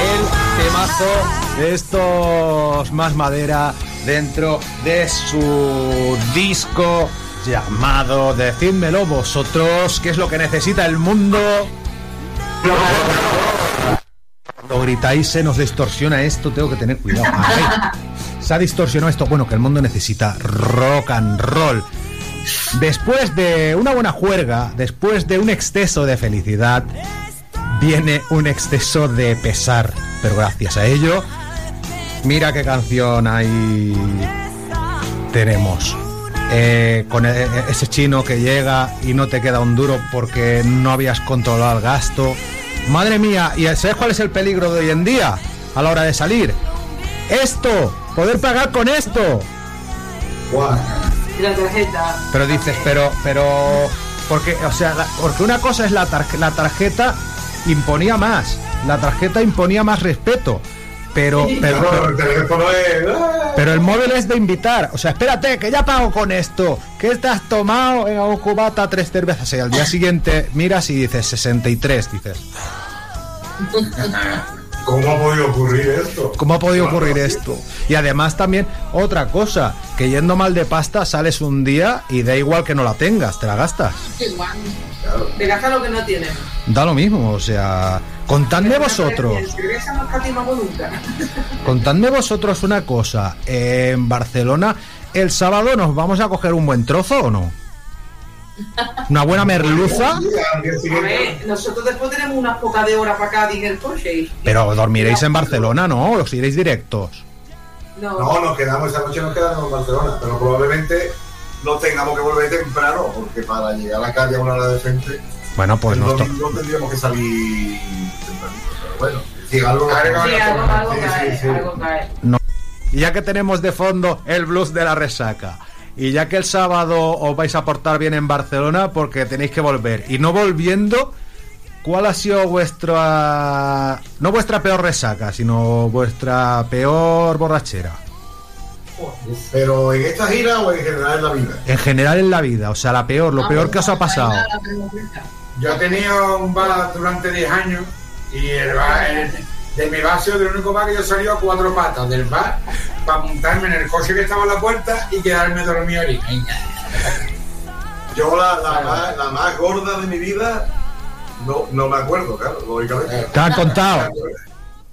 el temazo de estos más madera dentro de su disco llamado Decídmelo vosotros, qué es lo que necesita el mundo. Cuando gritáis se nos distorsiona esto, tengo que tener cuidado. Se ha distorsionado esto. Bueno, que el mundo necesita rock and roll. Después de una buena juerga, después de un exceso de felicidad, viene un exceso de pesar. Pero gracias a ello, mira qué canción ahí tenemos. Eh, con e- e- ese chino que llega y no te queda un duro porque no habías controlado el gasto. Madre mía, ¿y sabes cuál es el peligro de hoy en día a la hora de salir? Esto, poder pagar con esto. La tarjeta. Pero dices, pero, pero, porque, o sea, la- porque una cosa es la, tarje- la tarjeta imponía más, la tarjeta imponía más respeto, pero, pero, Claro, pero, el teléfono es. ¡ah! pero el móvil es de invitar, o sea, espérate, que ya pago con esto, que te has tomado en un cubata tres cervezas y al día siguiente miras y dices 63, dices. ¿Cómo ha podido ocurrir esto? ¿Cómo ha podido ocurrir esto? Y además también otra cosa, que yendo mal de pasta sales un día y da igual que no la tengas, te la gastas. Igual. Te gasta lo que no tienes. Da lo mismo, o sea, contadme vosotros, contadme vosotros una cosa, en Barcelona el sábado nos vamos a coger un buen trozo o no? Una buena merluza, A ver, nosotros después tenemos unas pocas de horas para acá en el coche. pero dormiréis en Barcelona, ¿no? ¿Os iréis directos? No. No, nos quedamos, esa noche nos quedamos en Barcelona, pero probablemente no tengamos que volver temprano, porque para llegar a la calle a una hora decente, Bueno, pues domingo tendríamos que salir tempranito, pero bueno, sí, algo, Sí, algo, algo sí, cae, sí, sí. algo cae. No. Y ya que tenemos de fondo el blues de la resaca, y ya que el sábado os vais a portar bien en Barcelona porque tenéis que volver, y no volviendo, ¿cuál ha sido vuestra... no vuestra peor resaca, sino vuestra peor borrachera? Pero en esta gira o en general en la vida. En general en la vida, o sea, la peor, lo peor que os ha pasado. Yo he tenido un bar durante 10 años y el bar, el- de mi bar ha sido el único bar que yo salí a cuatro patas del bar para montarme en el coche que estaba a la puerta y quedarme dormido ahí. Yo la, la, más, la más gorda de mi vida no, no me acuerdo, claro, lógicamente. Te han contado.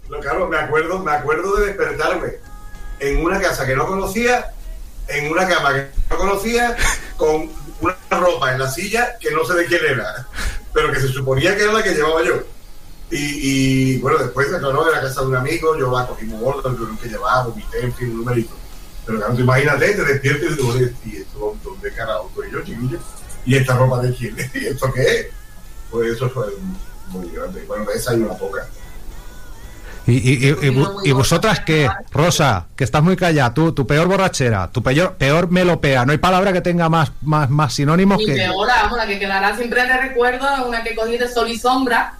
No, claro, me acuerdo, me acuerdo de despertarme en una casa que no conocía, en una cama que no conocía, con una ropa en la silla que no sé de quién era, pero que se suponía que era la que llevaba yo. Y, y, bueno, después, claro, era casa de un amigo, yo la cogí muy gorda, el turno que llevaba, vomité, en fin, un numerito. Pero claro, tú imagínate, te despiertas y dices, "Oye, ¿y esto dónde carajo estoy yo, chiquillo? ¿Y esta ropa de quién es? ¿Y esto qué es? Pues eso fue muy grande. Bueno, de esa hay una poca. ¿Y, y, y- y y vosotras qué? Rosa, que estás muy callada, tú, tu peor borrachera, tu peor, peor melopea, no hay palabra que tenga más, más, más sinónimos Mi que... peor, vamos, la que quedará siempre de recuerdo, una que cogí de sol y sombra,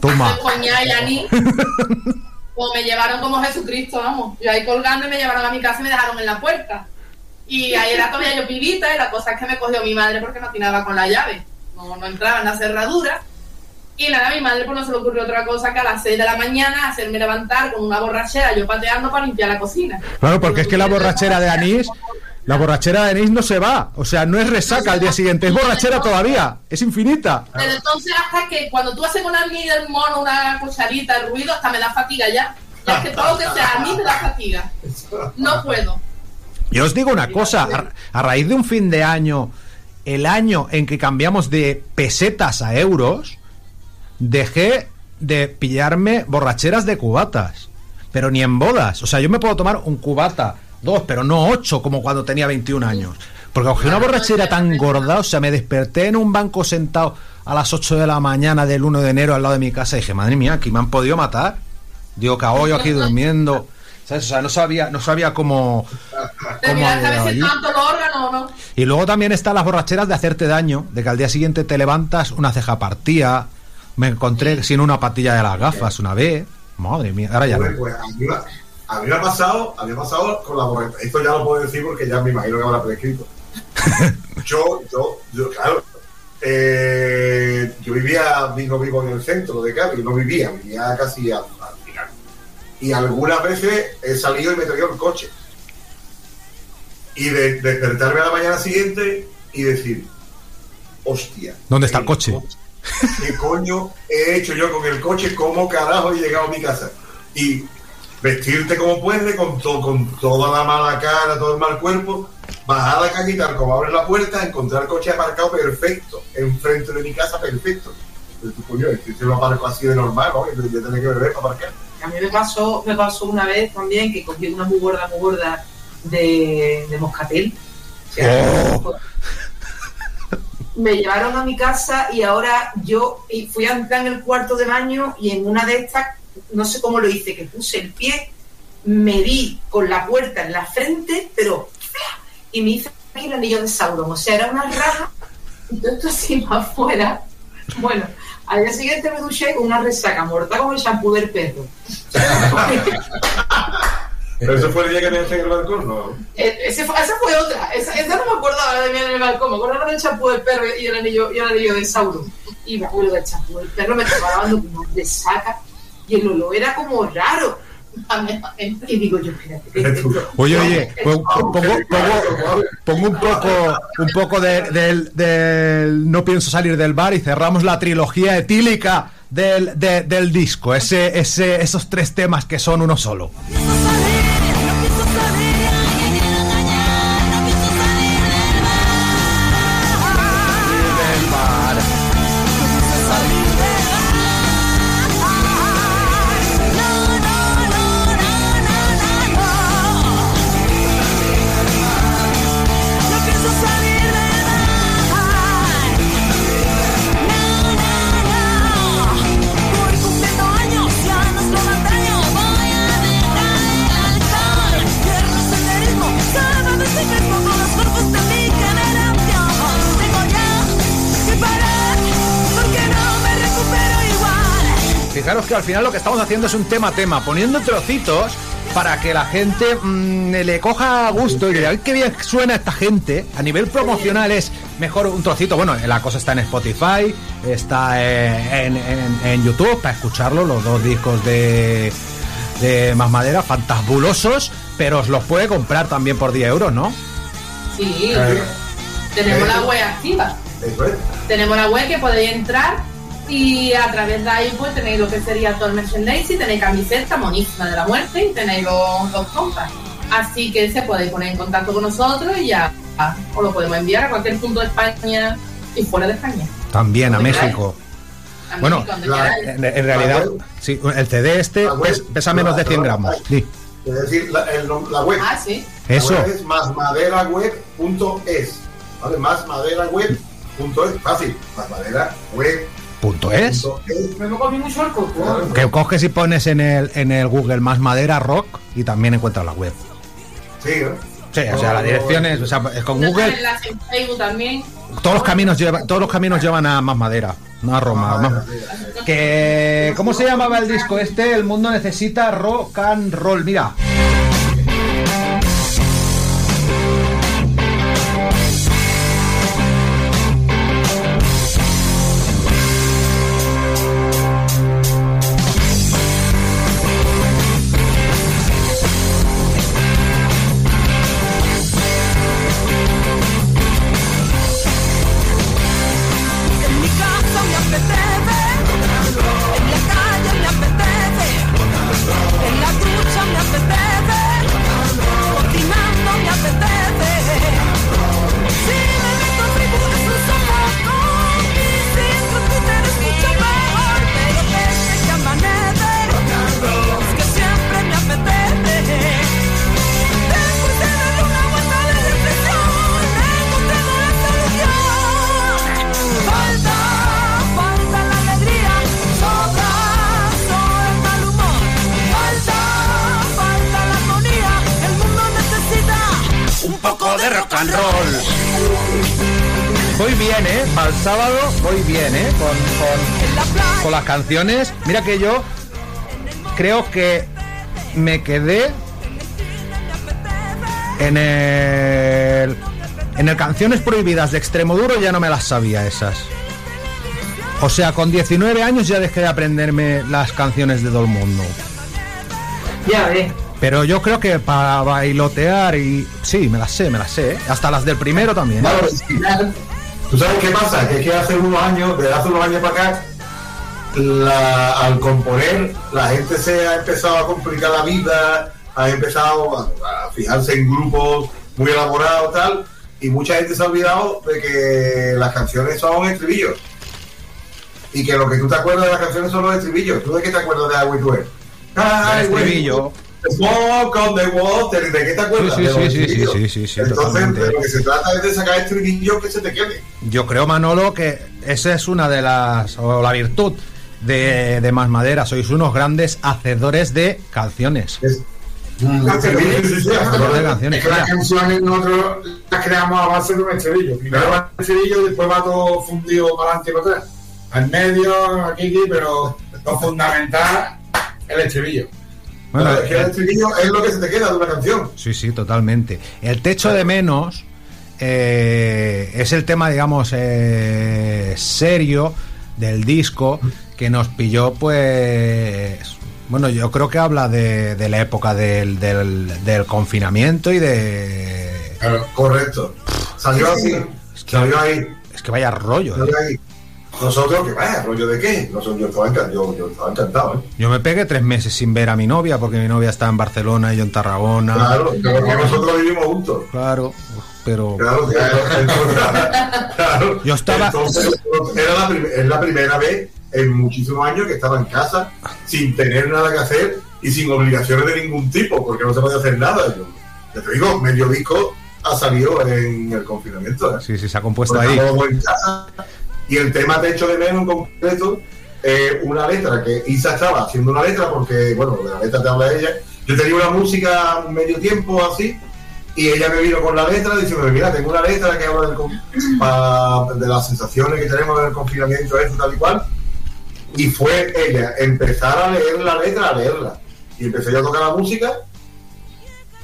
Toma. coñá y. Pues me llevaron como Jesucristo, vamos. Yo ahí colgando y me llevaron a mi casa y me dejaron en la puerta. Y ahí era todavía yo pibita y la cosa es que me cogió mi madre porque no atinaba con la llave. No, no entraba en la cerradura. Y nada, a mi madre pues no se le ocurrió otra cosa que a las 6 de la mañana hacerme levantar con una borrachera, yo pateando para limpiar la cocina. Claro, porque es que la borrachera de anís, la borrachera de anís no se va, o sea, no es resaca al día siguiente, es borrachera todavía, es infinita. Desde entonces hasta que cuando tú haces con a mí del mono una cucharita, el ruido, hasta me da fatiga ya. Ya es que todo lo que sea a mí me da fatiga. No puedo. Yo os digo una cosa, a, a raíz de un fin de año, el año en que cambiamos de pesetas a euros, dejé de pillarme borracheras de cubatas, pero ni en bodas. O sea, yo me puedo tomar un cubata, dos, pero no ocho como cuando tenía 21 años. Porque cogí una borrachera tan gorda, o sea, me desperté en un banco sentado a las 8 de la mañana del 1 de enero al lado de mi casa y dije, madre mía, aquí me han podido matar. Digo, yo aquí durmiendo. ¿Sabes? O sea, no sabía, no sabía cómo, Te cómo tanto los órganos o no. Y luego también están las borracheras de hacerte daño, de que al día siguiente te levantas una ceja partida. Me encontré sin una patilla de las gafas una vez. Madre mía, ahora ya no. A, mí, me- ha pasado, a mí me ha pasado con la borrachera. Esto ya lo puedo decir porque ya me imagino que habrá prescrito. yo, yo, yo, claro. eh, yo vivía, no vivo en el centro de Cádiz, no vivía, vivía casi al, al final. Y algunas veces he salido y me he traído el coche. Y de, despertarme a la mañana siguiente y decir, hostia, ¿Dónde está el coche? ¿qué coño he hecho yo con el coche? ¿Cómo carajo he llegado a mi casa? Y vestirte como puedes, con, to- con toda la mala cara, todo el mal cuerpo, bajar a la calle y tal como abres la puerta, encontrar el coche aparcado perfecto, enfrente de mi casa perfecto. Pero tú, coño, este lo aparco así de normal, ¿no? Yo yo tenía que beber para aparcar. A mí me pasó, me pasó una vez también que cogí una muy gorda, muy gorda de, de moscatel. O sea, Me llevaron a mi casa y ahora yo fui a entrar en el cuarto de baño y en una de estas, no sé cómo lo hice, que puse el pie, me di con la puerta en la frente, pero y me hice aquí el anillo de Sauron. O sea, era una raja y todo esto así para afuera. Bueno, al día siguiente me duché con una resaca mortal como el shampoo del perro. Pero ese fue el día que me dejé en el balcón, ¿no? Eh, ese fue- esa fue otra. Esa, esa no me acordaba de mí en el balcón. Me acordaba del champú del perro y el anillo, y el anillo de Sauron. Y me acuerdo del champú del perro, me estaba lavando como de saca. Y el olor era como raro. Y digo yo, espérate. Oye, oye, pon- pongo, pongo, pongo un poco, un poco de- del, del No pienso salir del bar y cerramos la trilogía etílica del, de- del disco. Ese, ese, esos tres temas que son uno solo. Al final lo que estamos haciendo es un tema a tema, poniendo trocitos para que la gente mm, le coja gusto y diga, "Ay, qué bien suena esta gente. A nivel promocional es mejor un trocito. Bueno, la cosa está en Spotify, está eh, en, en- en YouTube para escucharlo, los dos discos de, de Más Madera, fantabulosos, pero os los puede comprar también por 10 euros, ¿no? Sí, Eh, tenemos la web activa. Tenemos la web que podéis entrar y a través de ahí pues tenéis lo que sería todo el merchandising, tenéis camiseta monísima de la muerte y tenéis los, los compas. Así que se podéis poner en contacto con nosotros y ya os lo podemos enviar a cualquier punto de España y fuera de España. También a México. A Bueno, México, en, en realidad, sí, el CD este pes- pesa menos de 100 gramos. Sí. Es decir, la, el la web. Ah, sí. Eso. La web es másmaderaweb.es. ¿Vale? Másmaderaweb.es. Fácil. Másmaderaweb. Punto es. Que coges y pones en el, en el Google más madera rock y también encuentras la web. Sí, ¿no? Sí, o sea, la dirección es, o sea, es con Google, en la- en Facebook también. todos los caminos llevan, todos los caminos llevan a más madera, no a Roma. más- que ¿cómo se llamaba el disco este? El mundo necesita rock and roll. Mira. Canciones. Mira que yo creo que me quedé en el... En el Canciones Prohibidas de Extremo Duro ya no me las sabía esas. O sea, con 19 años ya dejé de aprenderme las canciones de todo el mundo. Ya ves. Pero yo creo que para bailotear y... Sí, me las sé, me las sé. ¿eh? Hasta las del primero también. ¿eh? Vale, ¿Tú sabes qué pasa? Que es que hace unos años, desde hace unos años para acá, la- al componer, la gente se ha empezado a complicar la vida, ha empezado a, a fijarse en grupos muy elaborados tal, y mucha gente se ha olvidado de que las canciones son estribillos. Y que lo que tú te acuerdas de las canciones son los estribillos. ¿Tú de qué te acuerdas de Agua y estribillo. Smoke on the water. ¿De qué te acuerdas? Sí, De sí, sí, sí, sí, sí, sí, Entonces, totalmente. de lo que se trata es de sacar estribillos que se te quede. Yo creo, Manolo, que esa es una de las. o la virtud de, de Más Madera. Sois unos grandes hacedores de canciones. Hacedores de canciones. Es que las canciones nosotros las creamos a base de un estribillo. Primero va el estribillo y después va todo fundido para adelante y para atrás. Al medio, aquí, aquí, pero lo fundamental el estribillo. Bueno, es que el estribillo es lo que se te queda de una canción. Sí, sí, totalmente. El techo de menos eh, es el tema, digamos, eh, serio del disco que nos pilló, pues, Bueno, yo creo que habla de, de la época del, del, del confinamiento y de... Claro, correcto. Salió así. Salió ahí. Es que vaya rollo, ¿eh? Salió ahí. Nosotros, que vaya, rollo de qué? Nosotros, yo, estaba encan- yo, yo estaba encantado, ¿eh? Yo me pegué tres meses sin ver a mi novia porque mi novia está en Barcelona y yo en Tarragona. Claro, que nosotros vivimos juntos. Claro, pero... Claro, claro, claro. Yo estaba... Entonces, era la, es la primera vez en muchísimos años que estaba en casa sin tener nada que hacer y sin obligaciones de ningún tipo, porque no se podía hacer nada. Yo, ya te digo, medio disco ha salido en el confinamiento. ¿eh? Sí, sí, se ha compuesto Porque ahí. estábamos en casa. Y el tema Te echo de menos en concreto, eh, una letra que Isa estaba haciendo una letra porque, bueno, de la letra te habla ella. Yo tenía una música medio tiempo así y ella me vino con la letra diciendo, mira, tengo una letra que habla del pa- de las sensaciones que tenemos en el confinamiento, eso, tal y cual. Y fue ella empezar a leer la letra, a leerla. Y empecé yo a tocar la música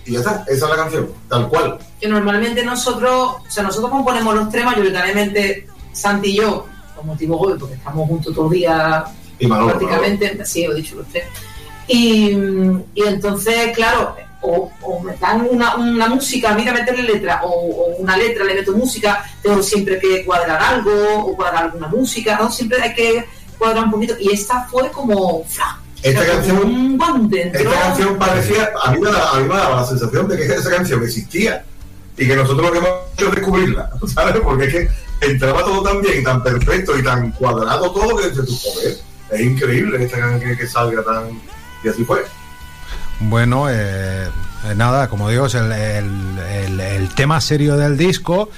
y ya está, esa es la canción, tal cual. que normalmente nosotros, o sea, nosotros componemos los tres mayoritariamente, Santi y yo, por motivo hoy, porque estamos juntos todo el día Y Manolo, prácticamente, sí, he dicho los tres. Y, y entonces, claro, o, o me dan una, una música, a mí meterle letra, o, o una letra, le meto música, tengo siempre que cuadrar algo, o cuadrar alguna música, ¿no? Siempre hay que cuadrar un poquito. Y esta fue como, ¡fra! Esta O sea, canción- como un guante, Esta canción parecía, a mí, me da, a mí me daba la sensación de que esa canción existía y que nosotros lo que hemos hecho es descubrirla, ¿sabes? Porque es que entraba todo tan bien, tan perfecto y tan cuadrado todo que dices joder, es increíble esta canción que, que salga tan... Y así fue. Bueno, eh, eh, nada, como digo, es el, el- el- el tema serio del disco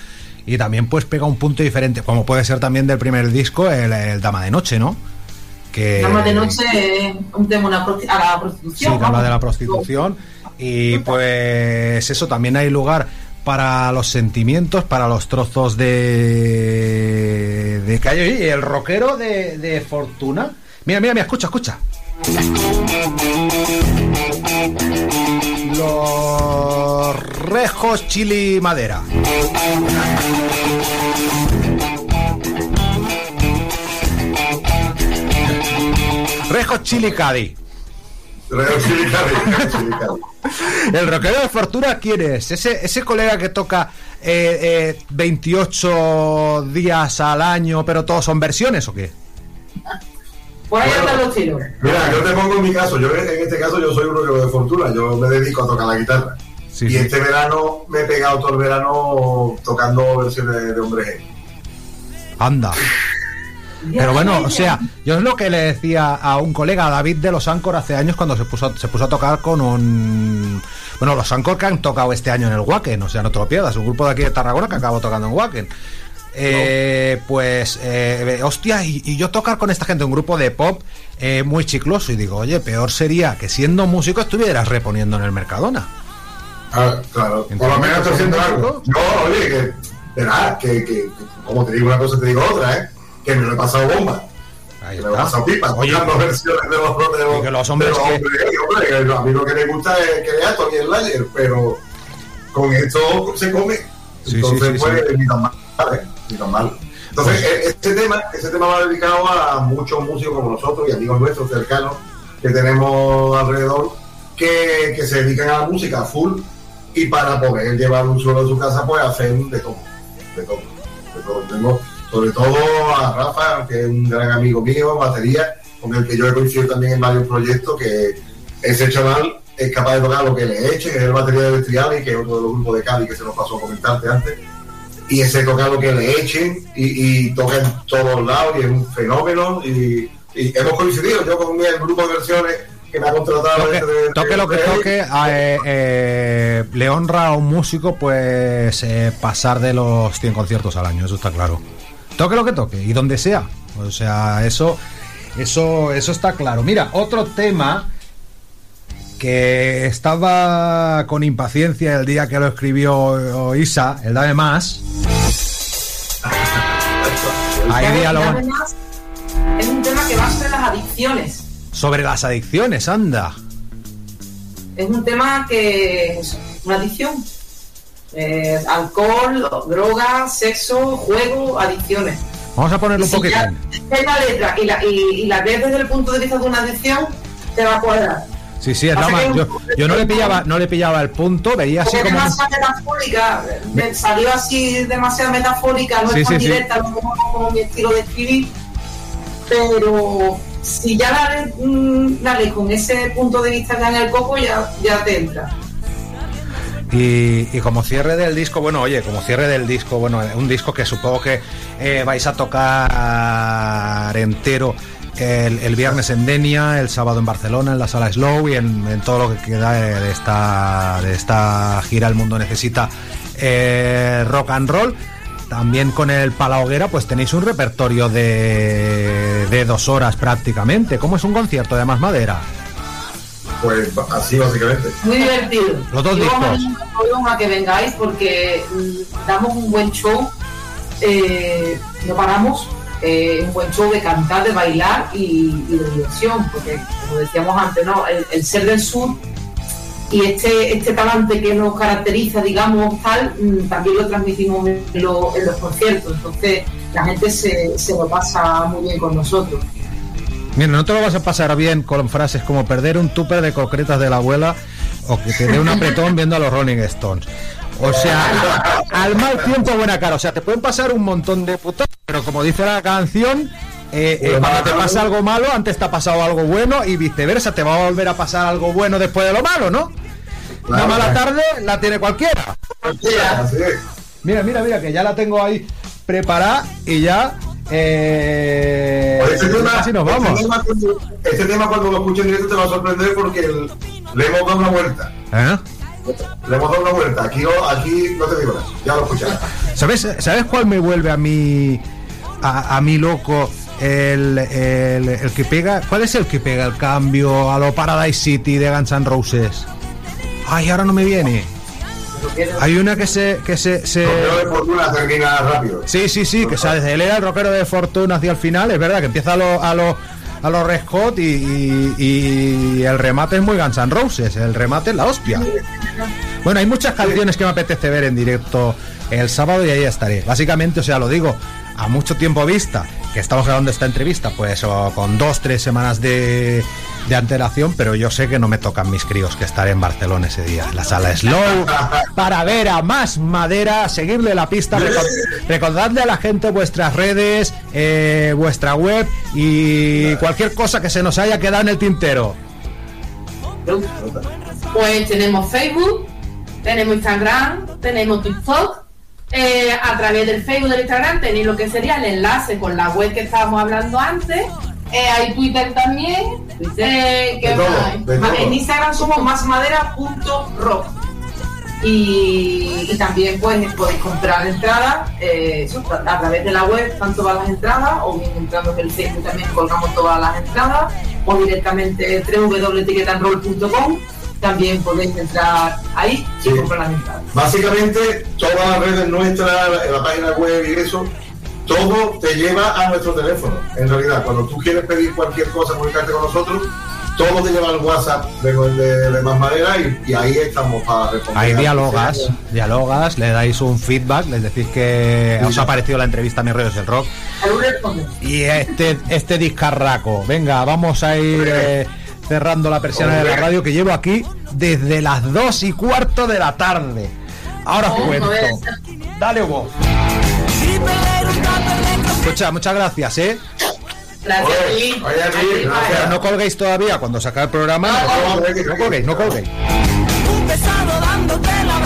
y también pues pega un punto diferente, como puede ser también del primer disco, el, el Dama de Noche, ¿no? Que, Damas de noche es un tema a la Sí, prostitución. que habla vamos. de la prostitución y pues eso, también hay lugar para los sentimientos, para los trozos de... de callo. Y el rockero de, de Fortuna. Mira, mira, mira, escucha, escucha. Los rejos chili madera. Rejos chili Cadi. El rockero de Fortuna, ¿quién es? Ese, ese colega que toca eh, eh, 28 días al año, pero todos son versiones o qué? Por ahí andan los tiros. Mira, yo te pongo en mi caso, yo en este caso yo soy un rockero de fortuna, yo me dedico a tocar la guitarra. Sí, y sí. este verano me he pegado todo el verano tocando versiones de Hombre G. Anda. Pero bueno, o sea, yo es lo que le decía a un colega, a David de los Ancor, hace años cuando se puso, a- se puso a tocar con un... Bueno, los Ancor que han tocado este año en el Wacken, o sea, no te lo pierdas, un grupo de aquí de Tarragona que acabó tocando en Wacken. Eh, Pues, eh, hostia, y, y yo tocar con esta gente, un grupo de pop eh, muy chicloso, y digo, oye, peor sería que siendo músico estuvieras reponiendo en el Mercadona. Ah, claro, por lo menos haciendo algo. No, oye, que, verás, que, que, que como te digo una cosa, te digo otra, ¿eh? Que me lo he pasado bomba. Ahí me lo he pasado pipa, Oye, tocando versiones de los, de los, que los hombres de los que- hombres gay, hombre, que a mí lo que me gusta es que vea Tony el Layer, pero con esto se come. Entonces, sí, sí, pues, sí. ni tan mal, ¿eh? Ni tan mal. Entonces, e- este tema, este tema va dedicado a muchos músicos como nosotros y amigos nuestros cercanos que tenemos alrededor que, que se dedican a la música full y para poder llevar un suelo de su casa, pues hacer de todo. De todo. De todo. Tengo sobre todo a Rafa, que es un gran amigo mío, batería, con el que yo he coincidido también en varios proyectos, que ese chaval es capaz de tocar lo que le eche, que es el batería de Triali, que es otro de los grupos de Cali que se nos pasó a comentarte antes. Y ese toca lo que le echen y, y toca en todos lados y es un fenómeno. Y, y hemos coincidido, yo con el grupo de versiones que me ha contratado. Toque, este de- toque lo que toque, eh, eh, le honra a un músico pues eh, pasar de los 100 conciertos al año, eso está claro. Toque lo que toque y donde sea. O sea, eso eso eso está claro. Mira, otro tema que estaba con impaciencia el día que lo escribió Isa, el Dame Más. Ahí Y diálogo es un tema que va sobre las adicciones. sobre las adicciones, anda. Es un tema que es una adicción. Eh, alcohol, droga, sexo, juego, adicciones. Vamos a ponerlo un Y si ya poquitín. ves la letra y la, y, y la ves desde el punto de vista de una adicción, te va a cuadrar. Sí, sí, que más- yo, yo no le pillaba, no le pillaba el punto, veía así como. demasiado metafórica, me salió así demasiado metafórica, no Sí, es tan sí, sí. directa, no es como, como mi estilo de escribir, pero si ya la lees, mm, la lees con ese punto de vista que en el coco, ya, ya te entra. Y, y como cierre del disco, bueno, oye, como cierre del disco, bueno, un disco que supongo que eh, vais a tocar entero el, el viernes en Denia, el sábado en Barcelona, en la sala Slow y en, en todo lo que queda de, esta, de esta gira El Mundo Necesita eh, Rock and Roll. También con el Palahoguera, pues tenéis un repertorio de, de dos horas prácticamente. ¿Cómo es un concierto de más madera? Pues así básicamente. Muy divertido. Los dos discos. animo a todos a que vengáis porque mm, damos un buen show, eh, no paramos, eh, un buen show de cantar, de bailar y, de diversión, porque como decíamos antes, ¿no? el, ser del sur y este, este talante que nos caracteriza, digamos, tal, mm, también lo transmitimos en los conciertos, entonces la gente se, se lo pasa muy bien con nosotros. Mira, no te lo vas a pasar bien con frases como perder un tupper de concretas de la abuela o que te dé un apretón viendo a los Rolling Stones. O sea, al mal tiempo buena cara. O sea, te pueden pasar un montón de putas, pero como dice la canción, eh, eh, cuando te pasa algo malo, antes te ha pasado algo bueno y viceversa, te va a volver a pasar algo bueno después de lo malo, ¿no? Una Claro. mala tarde la tiene cualquiera. Es. Mira, mira, mira, que ya la tengo ahí preparada y ya... Eh, este, tema, así nos este vamos. tema cuando- este tema cuando lo escuches en directo te va a sorprender porque el- le hemos dado una vuelta. ¿Eh? Le hemos dado una vuelta. Aquí, no- aquí no te digo nada. Ya lo escucharás. ¿Sabes, ¿Sabes cuál me vuelve a mí a, a mí loco? El, el, el que pega. ¿Cuál es el que pega el cambio a lo Paradise City de Guns N' Roses? Ay, ahora no me viene. Hay una que se. Que se, se... Rockero de fortuna termina rápido. Sí, sí, sí, que desde él era el rockero de fortuna hacia el final, es verdad que empieza a los a los a los Red Hot y, el remate es muy Guns N' Roses, el remate es la hostia. Bueno, hay muchas canciones que me apetece ver en directo el sábado y ahí estaré. Básicamente, o sea, lo digo a mucho tiempo vista, que estamos grabando esta entrevista, pues con dos, tres semanas de, de antelación, pero yo sé que no me tocan mis críos que estaré en Barcelona ese día, en la sala Slow, para ver a más madera, seguirle la pista, recor- recordadle a la gente vuestras redes, eh, vuestra web y cualquier cosa que se nos haya quedado en el tintero. Pues tenemos Facebook, tenemos Instagram, tenemos TikTok. Eh, a través del Facebook del Instagram tenéis lo que sería el enlace con la web que estábamos hablando antes. Eh, hay Twitter también. Eh, ¿qué De todo, más? de todo. En Instagram somos másmadera.rock. Y, y también pues podéis comprar entradas eh, a través de la web, están todas las entradas, o bien entrando en el Facebook también colgamos todas las entradas, o directamente www.ticketanroll.com, también podéis entrar ahí y comprar las entradas. Básicamente, todas las redes nuestras, en la página web y eso, todo te lleva a nuestro teléfono. En realidad, cuando tú quieres pedir cualquier cosa, comunicarte con nosotros, todo te lleva al WhatsApp de, de, de Más Madera y, y ahí estamos para responder. Ahí dialogas, dialogas, le dais un feedback, les decís que os ha parecido la entrevista a mis redes del rock. Y este, este discarraco. Venga, vamos a ir eh, cerrando la persiana de la radio que llevo aquí desde las dos y cuarto de la tarde. Ahora os cuento. Dale, Hugo. Escucha, muchas gracias, ¿eh? Gracias a ti. Pero no colguéis todavía cuando se acabe el programa. No, colguéis, no colguéis. Un pesado dándote la